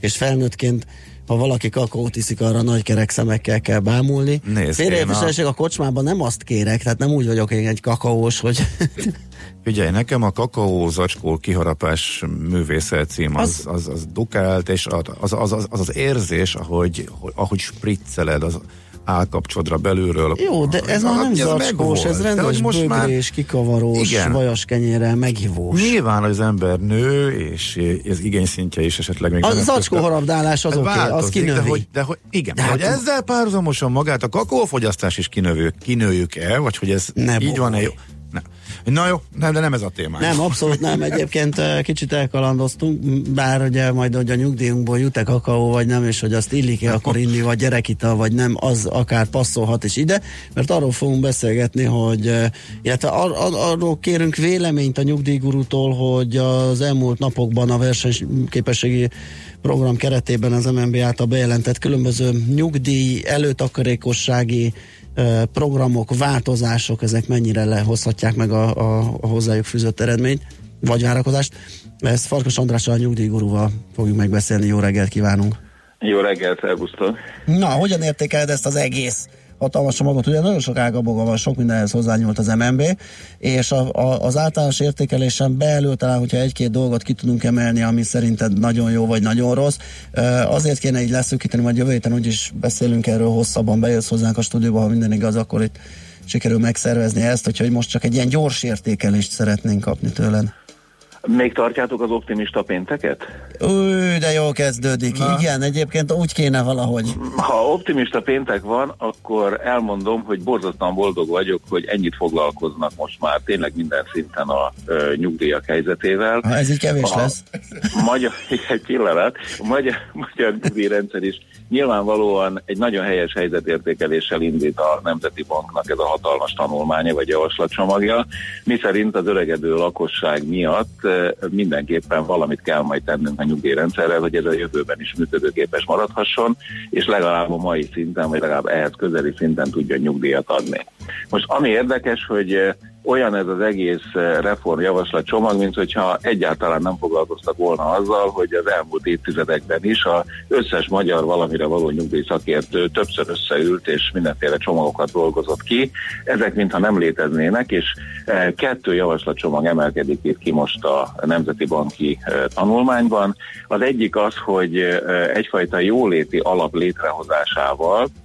és felnőttként ha valaki kakaót iszik, arra nagy kerek szemekkel kell bámulni. Félreértésesség én a kocsmában nem azt kérek, tehát nem úgy vagyok én egy kakaós, hogy Figyelj, nekem a kakaó zacskó kiharapás művészet cím az, az, az dukált, és az az, az, az, az, az érzés, ahogy, hogy, ahogy spricceled az állkapcsodra belülről. Jó, de ez már nem Ez zacskós, ez. De rendes hogy most már kikavarós, Igen. vajas kenyérrel, meghívós. Nyilván az ember nő, és az igényszintje is esetleg még A nem zacskó harabdálás az Hát oké, okay, az kinövi. De hogy, de hogy, igen, De de hát- hogy ezzel párhuzamosan magát a kakaófogyasztás is kinövő, kinőjük el, vagy hogy ez Ne így van-e jó? Na jó, nem, de nem ez a témánk. Nem, abszolút nem. Egyébként eh, kicsit elkalandoztunk, bár ugye majd, hogy a nyugdíjunkból jut-e kakaó, vagy nem, és hogy azt illik-e akkor inni, vagy gyerekital, vagy nem, az akár passzolhat is ide, mert arról fogunk beszélgetni, hogy, eh, illetve ar- ar- arról kérünk véleményt a nyugdíjgurútól, hogy az elmúlt napokban a versenyképességi program keretében az MNB által bejelentett különböző nyugdíj, előtakarékossági programok, változások, ezek mennyire lehozhatják meg a, a, a hozzájuk fűzött eredményt, vagy várakozást. Ezt Farkas Andrással, a nyugdíjgurúval fogjuk megbeszélni. Jó reggelt kívánunk! Jó reggelt, szervusztok! Na, hogyan értékeled ezt az egész hatalmas csomagot? Ugye nagyon sok ágaboga van, sok mindenhez hozzányúlt az MNB, és a, a, az általános értékelésen belül talán, hogyha egy-két dolgot ki tudunk emelni, ami szerinted nagyon jó vagy nagyon rossz, azért kéne így leszűkíteni, majd jövő héten úgyis beszélünk erről hosszabban, bejössz hozzánk a stúdióba, ha minden igaz, akkor itt sikerül megszervezni ezt, hogy most csak egy ilyen gyors értékelést szeretnénk kapni tőled. Még tartjátok az optimista pénteket? Új, de jó kezdődik. Na. Igen, egyébként úgy kéne valahogy. Ha optimista péntek van, akkor elmondom, hogy borzasztóan boldog vagyok, hogy ennyit foglalkoznak most már tényleg minden szinten a ö, nyugdíjak helyzetével. Ha ez így kevés A lesz. Magyar, egy pillanat, a magyar, magyar nyugdíjrendszer is nyilvánvalóan egy nagyon helyes helyzetértékeléssel indít a Nemzeti Banknak ez a hatalmas tanulmánya vagy javaslatcsomagja, mi szerint az öregedő lakosság miatt mindenképpen valamit kell majd tennünk a nyugdíjrendszerrel, hogy ez a jövőben is működőképes maradhasson, és legalább a mai szinten, vagy legalább ehhez közeli szinten tudja nyugdíjat adni. Most ami érdekes, hogy olyan ez az egész eh, reformjavaslat csomag, mint hogyha egyáltalán nem foglalkoztak volna azzal, hogy az elmúlt évtizedekben is a összes magyar valamire való nyugdíjszakértő többször összeült és mindenféle csomagokat dolgozott ki. Ezek mintha nem léteznének, és eh, kettő javaslatcsomag emelkedik itt ki most a Nemzeti Banki eh, tanulmányban. Az egyik az, hogy egyfajta jóléti alap létrehozásával eh,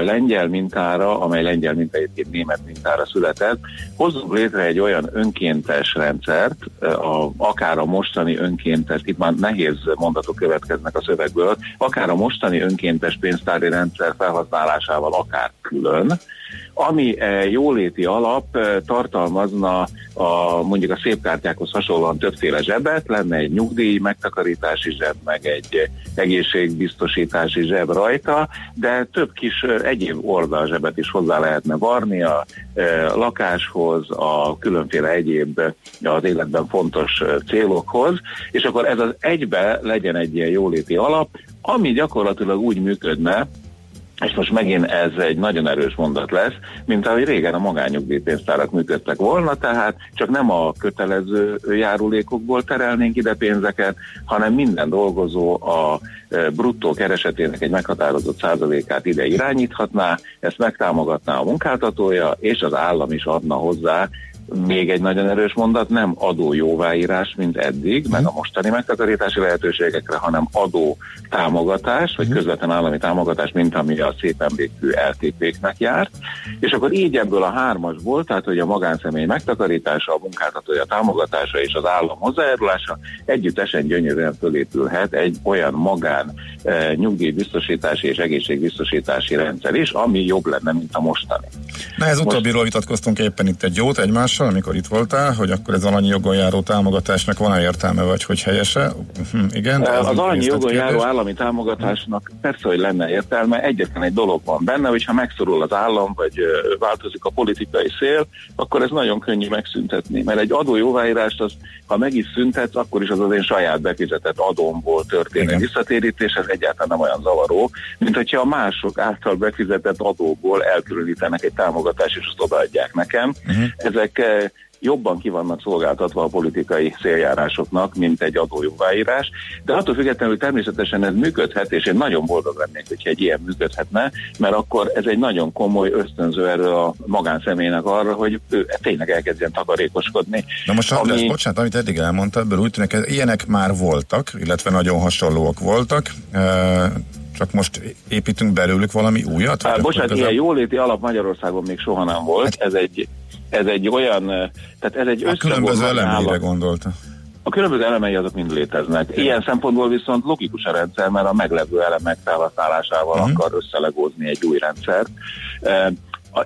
lengyel mintára, amely lengyel minta egyébként német mintára született, hozzunk létre egy olyan önkéntes rendszert, eh, a, akár a mostani önkéntes, itt már nehéz mondatok következnek a szövegből, akár a mostani önkéntes pénztári rendszer felhasználásával, akár külön, ami eh, jóléti alap eh, tartalmazna a, mondjuk a szépkártyákhoz hasonlóan többféle zsebet, lenne egy nyugdíj megtakarítási zseb, meg egy egészségbiztosítási zseb rajta, de több kis eh, egyéb oldalzsebet is hozzá lehetne varni a lakáshoz, a különféle egyéb az életben fontos célokhoz, és akkor ez az egybe legyen egy ilyen jóléti alap, ami gyakorlatilag úgy működne, és most megint ez egy nagyon erős mondat lesz, mint ahogy régen a magányugdíjpénztárak működtek volna, tehát csak nem a kötelező járulékokból terelnénk ide pénzeket, hanem minden dolgozó a e, bruttó keresetének egy meghatározott százalékát ide irányíthatná, ezt megtámogatná a munkáltatója, és az állam is adna hozzá még egy nagyon erős mondat, nem adó jóváírás, mint eddig, meg a mostani megtakarítási lehetőségekre, hanem adó támogatás, vagy közvetlen állami támogatás, mint ami a szép emlékű LTP-knek járt. És akkor így ebből a hármasból, tehát hogy a magánszemély megtakarítása, a munkáltatója támogatása és az állam hozzájárulása együttesen gyönyörűen fölépülhet egy olyan magán e, nyugdíjbiztosítási és egészségbiztosítási rendszer is, ami jobb lenne, mint a mostani. Na ez utóbbiról vitatkoztunk éppen itt egy jót egymással, amikor itt voltál, hogy akkor ez alanyi jogon járó támogatásnak van-e értelme, vagy hogy helyese? Hm, igen. Az, az alanyi jogon járó állami támogatásnak persze, hogy lenne értelme. Egyetlen egy dolog van benne, hogyha megszorul az állam, vagy változik a politikai szél, akkor ez nagyon könnyű megszüntetni. Mert egy adó jóváírást, az, ha meg is szüntetsz, akkor is az az én saját befizetett adómból történő visszatérítés, ez egyáltalán nem olyan zavaró, mint hogyha a mások által befizetett adóból elkülönítenek egy támogatást, és azt odaadják nekem. Uh-huh. Ezek jobban ki vannak szolgáltatva a politikai széljárásoknak, mint egy adójóváírás, de attól függetlenül természetesen ez működhet, és én nagyon boldog lennék, hogyha egy ilyen működhetne, mert akkor ez egy nagyon komoly ösztönző erről a magánszemélynek arra, hogy ő tényleg elkezdjen takarékoskodni. Na most, ami... András, bocsánat, amit eddig elmondtad, ebből úgy tűnik, ilyenek már voltak, illetve nagyon hasonlóak voltak, csak most építünk belőlük valami újat? Hát, bocsánat, ilyen jóléti alap Magyarországon még soha nem volt. Hát, ez egy ez egy olyan, tehát ez egy A különböző elemeire gondolta. A különböző elemei azok mind léteznek. Ilyen szempontból viszont logikus a rendszer, mert a meglevő elemek felhasználásával uh-huh. akar összelegózni egy új rendszert.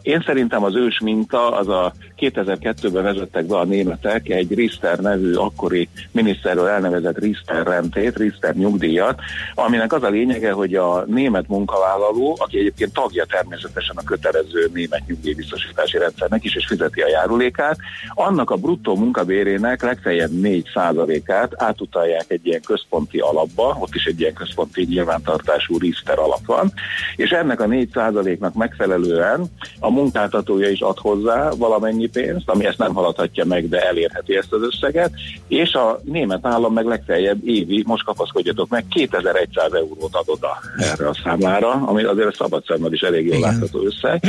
Én szerintem az ős minta az a 2002-ben vezettek be a németek egy Riester nevű akkori miniszterről elnevezett Riester rentét, Riester nyugdíjat, aminek az a lényege, hogy a német munkavállaló, aki egyébként tagja természetesen a kötelező német nyugdíjbiztosítási rendszernek is, és fizeti a járulékát, annak a bruttó munkabérének legfeljebb 4%-át átutalják egy ilyen központi alapba, ott is egy ilyen központi nyilvántartású Riester alap van, és ennek a 4%-nak megfelelően a munkáltatója is ad hozzá valamennyi pénzt, ami ezt nem haladhatja meg, de elérheti ezt az összeget, és a német állam meg legfeljebb évi, most kapaszkodjatok meg, 2100 eurót ad oda erre a számlára, ami azért a szabad szemmel is elég jól látható összeg.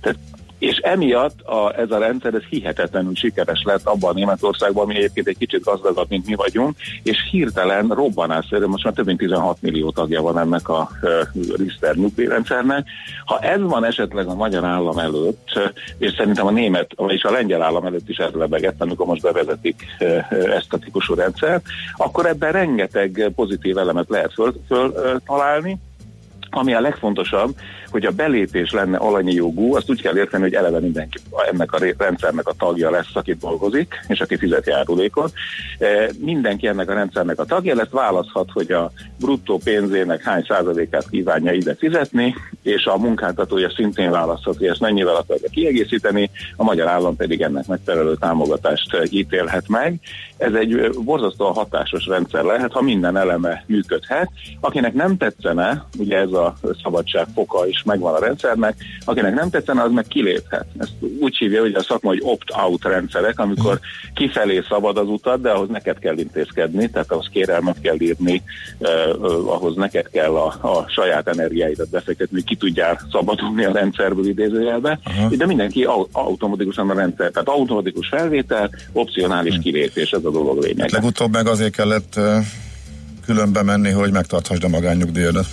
Tehát és emiatt a, ez a rendszer ez hihetetlenül sikeres lett abban a Németországban, ami egyébként egy kicsit gazdagabb, mint mi vagyunk, és hirtelen robbanásszerű, most már több mint 16 millió tagja van ennek a Rister nyugdíjrendszernek. Ha ez van esetleg a magyar állam előtt, és szerintem a német, vagyis a lengyel állam előtt is ez lebegett, amikor most bevezetik ezt a típusú rendszert, akkor ebben rengeteg pozitív elemet lehet föl, föl találni, ami a legfontosabb, hogy a belépés lenne alanyi jogú, azt úgy kell érteni, hogy eleve mindenki ennek a rendszernek a tagja lesz, aki dolgozik, és aki fizet járulékot. E, mindenki ennek a rendszernek a tagja lesz, választhat, hogy a bruttó pénzének hány százalékát kívánja ide fizetni, és a munkáltatója szintén választhat, hogy ezt mennyivel akarja kiegészíteni, a magyar állam pedig ennek megfelelő támogatást ítélhet meg. Ez egy borzasztóan hatásos rendszer lehet, ha minden eleme működhet. Akinek nem tetszene, ugye ez a szabadság foka is megvan a rendszernek, akinek nem tetszene, az meg kiléphet. Ezt úgy hívja, hogy a szakma, hogy opt-out rendszerek, amikor kifelé szabad az utat, de ahhoz neked kell intézkedni, tehát ahhoz kérelmet kell írni, eh, ahhoz neked kell a, a saját energiáidat befektetni, hogy ki tudjál szabadulni a rendszerből idézőjelbe, uh-huh. de mindenki au- automatikusan a rendszer, tehát automatikus felvétel, opcionális uh-huh. kilépés, ez a dolog lényeg. Hát legutóbb meg azért kellett különbe menni, hogy megtarthasd a magányugdíjadat.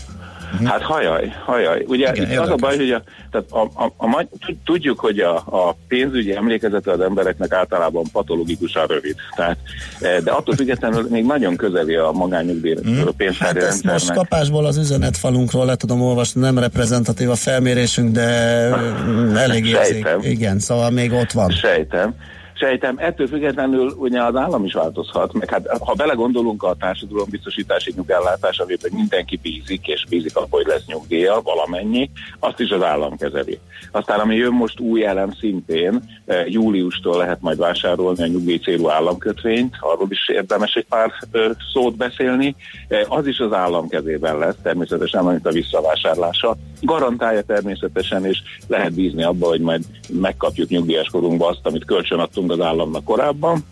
Hát hajaj, hajaj. Ugye Igen, az érdekes. a baj, hogy a, tehát a, a, a, tudjuk, hogy a, a pénzügyi emlékezete az embereknek általában patológikusan rövid. Tehát, e, de attól függetlenül még nagyon közeli a magányugdíj uh-huh. pénztári hát rendszernek. most kapásból az üzenetfalunkról le tudom olvasni, nem reprezentatív a felmérésünk, de elég érzék. Igen, szóval még ott van. Sejtem. Sejtem, ettől függetlenül ugye az állam is változhat, meg hát ha belegondolunk a társadalombiztosítási nyugellátás, amiben mindenki bízik, és bízik abban, hogy lesz nyugdíja, valamennyi, azt is az állam kezeli. Aztán ami jön most új elem szintén, eh, júliustól lehet majd vásárolni a nyugdíj célú államkötvényt, arról is érdemes egy pár szót beszélni, eh, az is az állam kezében lesz, természetesen, amit a visszavásárlása. garantálja természetesen, és lehet bízni abba, hogy majd megkapjuk nyugdíjas korunkba azt, amit kölcsön adtunk az államnak korábban.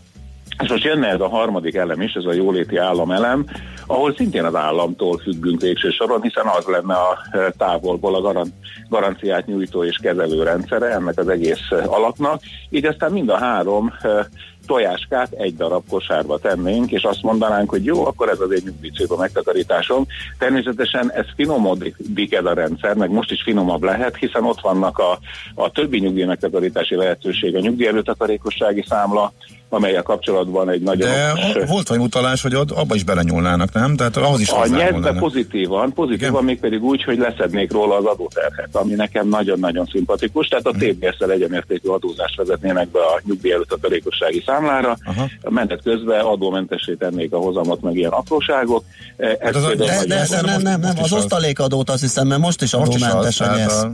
És most jönne ez a harmadik elem is, ez a jóléti államelem, ahol szintén az államtól függünk végső soron, hiszen az lenne a e, távolból a garan- garanciát nyújtó és kezelő rendszere ennek az egész alapnak. Így aztán mind a három e, tojáskát egy darab kosárba tennénk, és azt mondanánk, hogy jó, akkor ez az egy nyugdíjcélba megtakarításom. Természetesen ez finomodik ez a rendszer, meg most is finomabb lehet, hiszen ott vannak a, a többi nyugdíj megtakarítási lehetőség, a nyugdíjelőtakarékossági számla, amelyek kapcsolatban egy nagyon... De okos- volt vagy utalás, hogy abba is belenyúlnának, nem? Tehát ahhoz is a nyelvbe pozitívan, pozitívan mégpedig úgy, hogy leszednék róla az adóterhet, ami nekem nagyon-nagyon szimpatikus, tehát a. TBS-szel egyenértékű adózást vezetnének be a nyugdíj előtt a takarékossági számlára, Aha. menet közben adómentessé tennék a hozamot, meg ilyen apróságok. Ez Hát az a- például De, de, de nem, nem, nem, az az. osztalékadót azt hiszem, mert most is az, adómentes a a,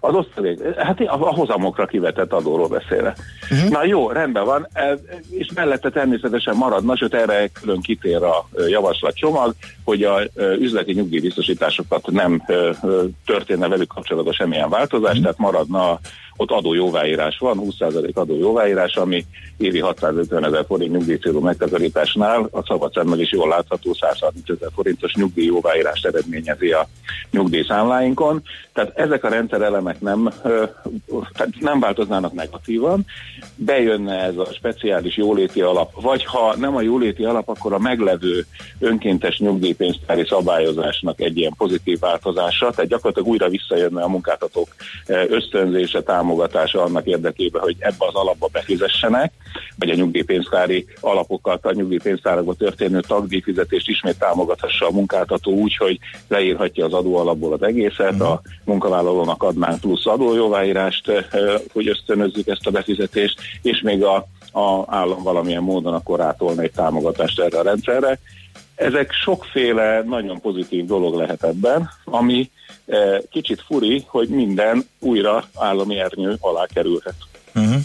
Az osztalék, hát a, a hozamokra kivetett adóról beszélek. Uh-huh. Na jó, rendben van, e, és mellette természetesen maradna, sőt erre külön kitér a ö, javaslatcsomag, hogy a üzleti nyugdíjbiztosításokat nem történne velük kapcsolatban semmilyen változás, uh-huh. tehát maradna ott adójóváírás van, 20% adójóváírás, ami évi 650 ezer forint nyugdíjcélú megtakarításnál a szabad szemmel is jól látható 130 ezer forintos nyugdíjjóváírást eredményezi a nyugdíjszámláinkon. Tehát ezek a rendszerelemek nem, tehát nem változnának negatívan, bejönne ez a speciális jóléti alap, vagy ha nem a jóléti alap, akkor a meglevő önkéntes nyugdíjpénztári szabályozásnak egy ilyen pozitív változása, tehát gyakorlatilag újra visszajönne a munkáltatók ösztönzése, támogatása annak érdekében, hogy ebbe az alapba befizessenek, vagy a nyugdíjpénztári alapokat, a nyugdíjpénztárakba történő tagdíjfizetést ismét támogathassa a munkáltató úgy, hogy leírhatja az adóalapból az egészet, a munkavállalónak adnánk plusz adójóváírást, hogy ösztönözzük ezt a befizetést, és még a, a állam valamilyen módon akkor rátolna egy támogatást erre a rendszerre. Ezek sokféle nagyon pozitív dolog lehet ebben, ami kicsit furi, hogy minden újra állami ernyő alá kerülhet. uh-huh.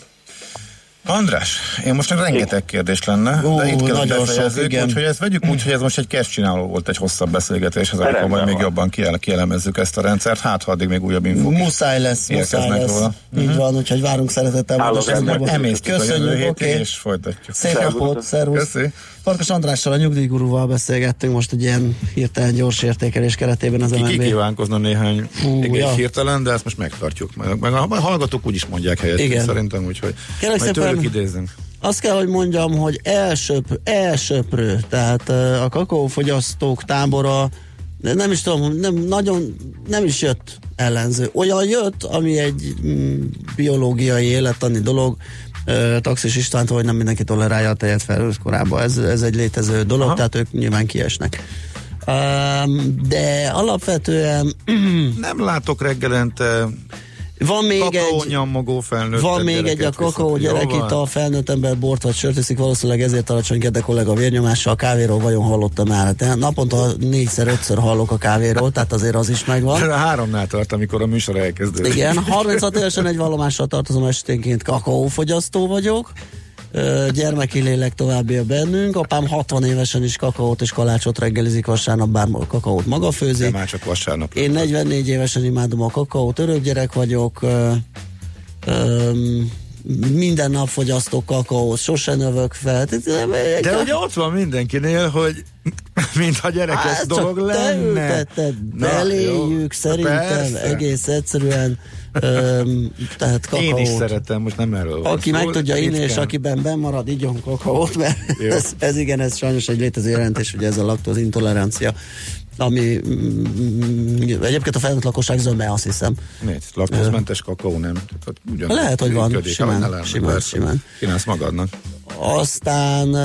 András, én most rengeteg kérdés lenne, Ó, de itt kell, hogy nagyon sok, befejezzük, igen. úgyhogy ezt vegyük úgy, hogy ez most egy kezdcsináló volt, egy hosszabb beszélgetés, az amikor majd még jobban kiele, kielemezzük ezt a rendszert, hát ha addig még újabb infók Muszáj lesz, muszáj lesz. róla. Így van, úgyhogy várunk szeretettel. Állok rendelkezésre. üzletbe. Emésztjük a jövő Köszönjük, hétig, és folytatjuk. Szép napot, szervusz. Köszi. Farkas Andrással, a nyugdíjgurúval beszélgettünk most egy ilyen hirtelen gyors értékelés keretében az MNB. kívánkozna néhány Fú, egész ja. hirtelen, de ezt most megtartjuk. Meg, meg a hallgatók úgy is mondják helyettünk Igen. szerintem, úgyhogy Kérlek majd szépen- tőlük idézünk. Azt kell, hogy mondjam, hogy elsöp, elsöprő, tehát a kakaófogyasztók tábora de nem is tudom, nem, nagyon nem is jött ellenző. Olyan jött, ami egy mm, biológiai élettani dolog, ö, Taxis Istvántól, hogy nem mindenki tolerálja a tejet felhőz korábban. Ez, ez egy létező dolog, Aha. tehát ők nyilván kiesnek. Um, de alapvetően Nem látok reggelente van még egy kakaónyomogó felnőtt Van még egy a kakaó gyerek itt a felnőtt ember bort vagy sört iszik, valószínűleg ezért alacsony Gede kollega vérnyomása. A kávéról vajon hallottam már? Tehát naponta négyszer, ötször hallok a kávéról, tehát azért az is megvan. Háromnál tart, amikor a műsor elkezdődik. Igen, 36 évesen egy vallomással tartozom esténként kakaófogyasztó vagyok. Gyermeki lélek további a bennünk. Apám 60 évesen is kakaót és kalácsot reggelizik vasárnap, bár kakaót maga De főzi. már csak vasárnap. Én 44 évesen imádom a kakaót, örök gyerek vagyok, ö, ö, minden nap fogyasztok kakaót, sose növök fel. De ugye ott van mindenkinél, hogy mintha gyerekes Hát, dolog csak te lenne. ültetted, beléjük, szerintem Persze. egész egyszerűen, tehát Én is kakaót. szeretem, most nem erről van Aki szó, meg tudja inni, és akiben bemarad, igyon kakaót, mert Jó. ez, ez igen, ez sajnos egy létező jelentés, hogy ez a laktóz intolerancia, ami mm, egyébként a felnőtt lakosság zöme, azt hiszem. Miért? Laktózmentes kakaó nem? Tehát ugyan Lehet, hogy van. működik, Simán, simán, simán. Kínálsz magadnak. Aztán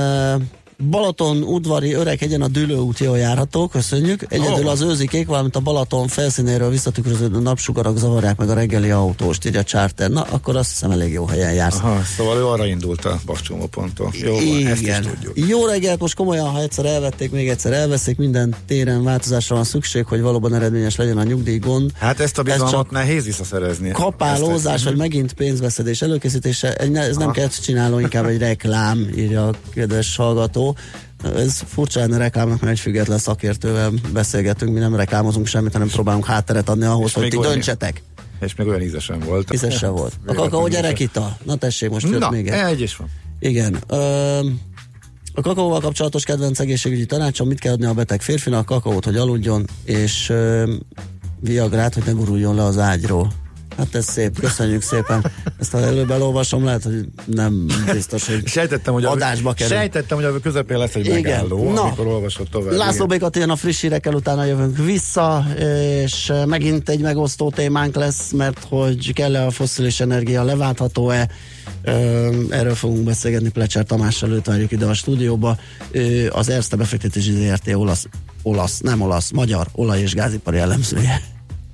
Balaton udvari Öreghegyen a Dülő út jól járható, köszönjük. Egyedül Ó. az őzikék, valamint a Balaton felszínéről visszatükröződő napsugarak zavarják meg a reggeli autóst, így a charter. Na, akkor azt hiszem elég jó helyen jársz. Aha, szóval ő arra indult a bakcsomóponttól. Jó van, ezt is Igen. tudjuk. Jó reggelt, most komolyan, ha egyszer elvették, még egyszer elveszik, minden téren változásra van szükség, hogy valóban eredményes legyen a nyugdíjgond. Hát ezt a Ez bizalmat csak nehéz visszaszerezni. kapálózás, Ezt- vagy megint pénzveszedés előkészítése, ez nem Aha. kell csináló, inkább egy reklám, írja a kedves hallgató. Kakó. Ez furcsa lenne reklámnak, mert egy független szakértővel beszélgetünk, mi nem reklámozunk semmit, hanem próbálunk hátteret adni ahhoz, És hogy ti olyan- döntsetek. És még olyan ízesen volt. Ízesen volt. A kakaó gyerekita. Na tessék, most jött Na, még egy. egy is van. Igen. Ö, a kakaóval kapcsolatos kedvenc egészségügyi tanácsom, mit kell adni a beteg férfinak? Kakaót, hogy aludjon, és ö, viagrát, hogy ne guruljon le az ágyról. Hát ez szép, köszönjük szépen. Ezt ha előbb elolvasom, lehet, hogy nem biztos, hogy Sejtettem, hogy adásba kerül. sejtettem, hogy a közepén lesz egy Igen. megálló, Na. amikor olvasod tovább. László igen. Békat a friss hírekkel, utána jövünk vissza, és megint egy megosztó témánk lesz, mert hogy kell-e a fosszilis energia, leváltható-e, erről fogunk beszélgetni Plecser Tamással, őt várjuk ide a stúdióba. Ö, Az Erste befektetési ZRT olasz, olasz, nem olasz, magyar olaj- és gázipari elemzője.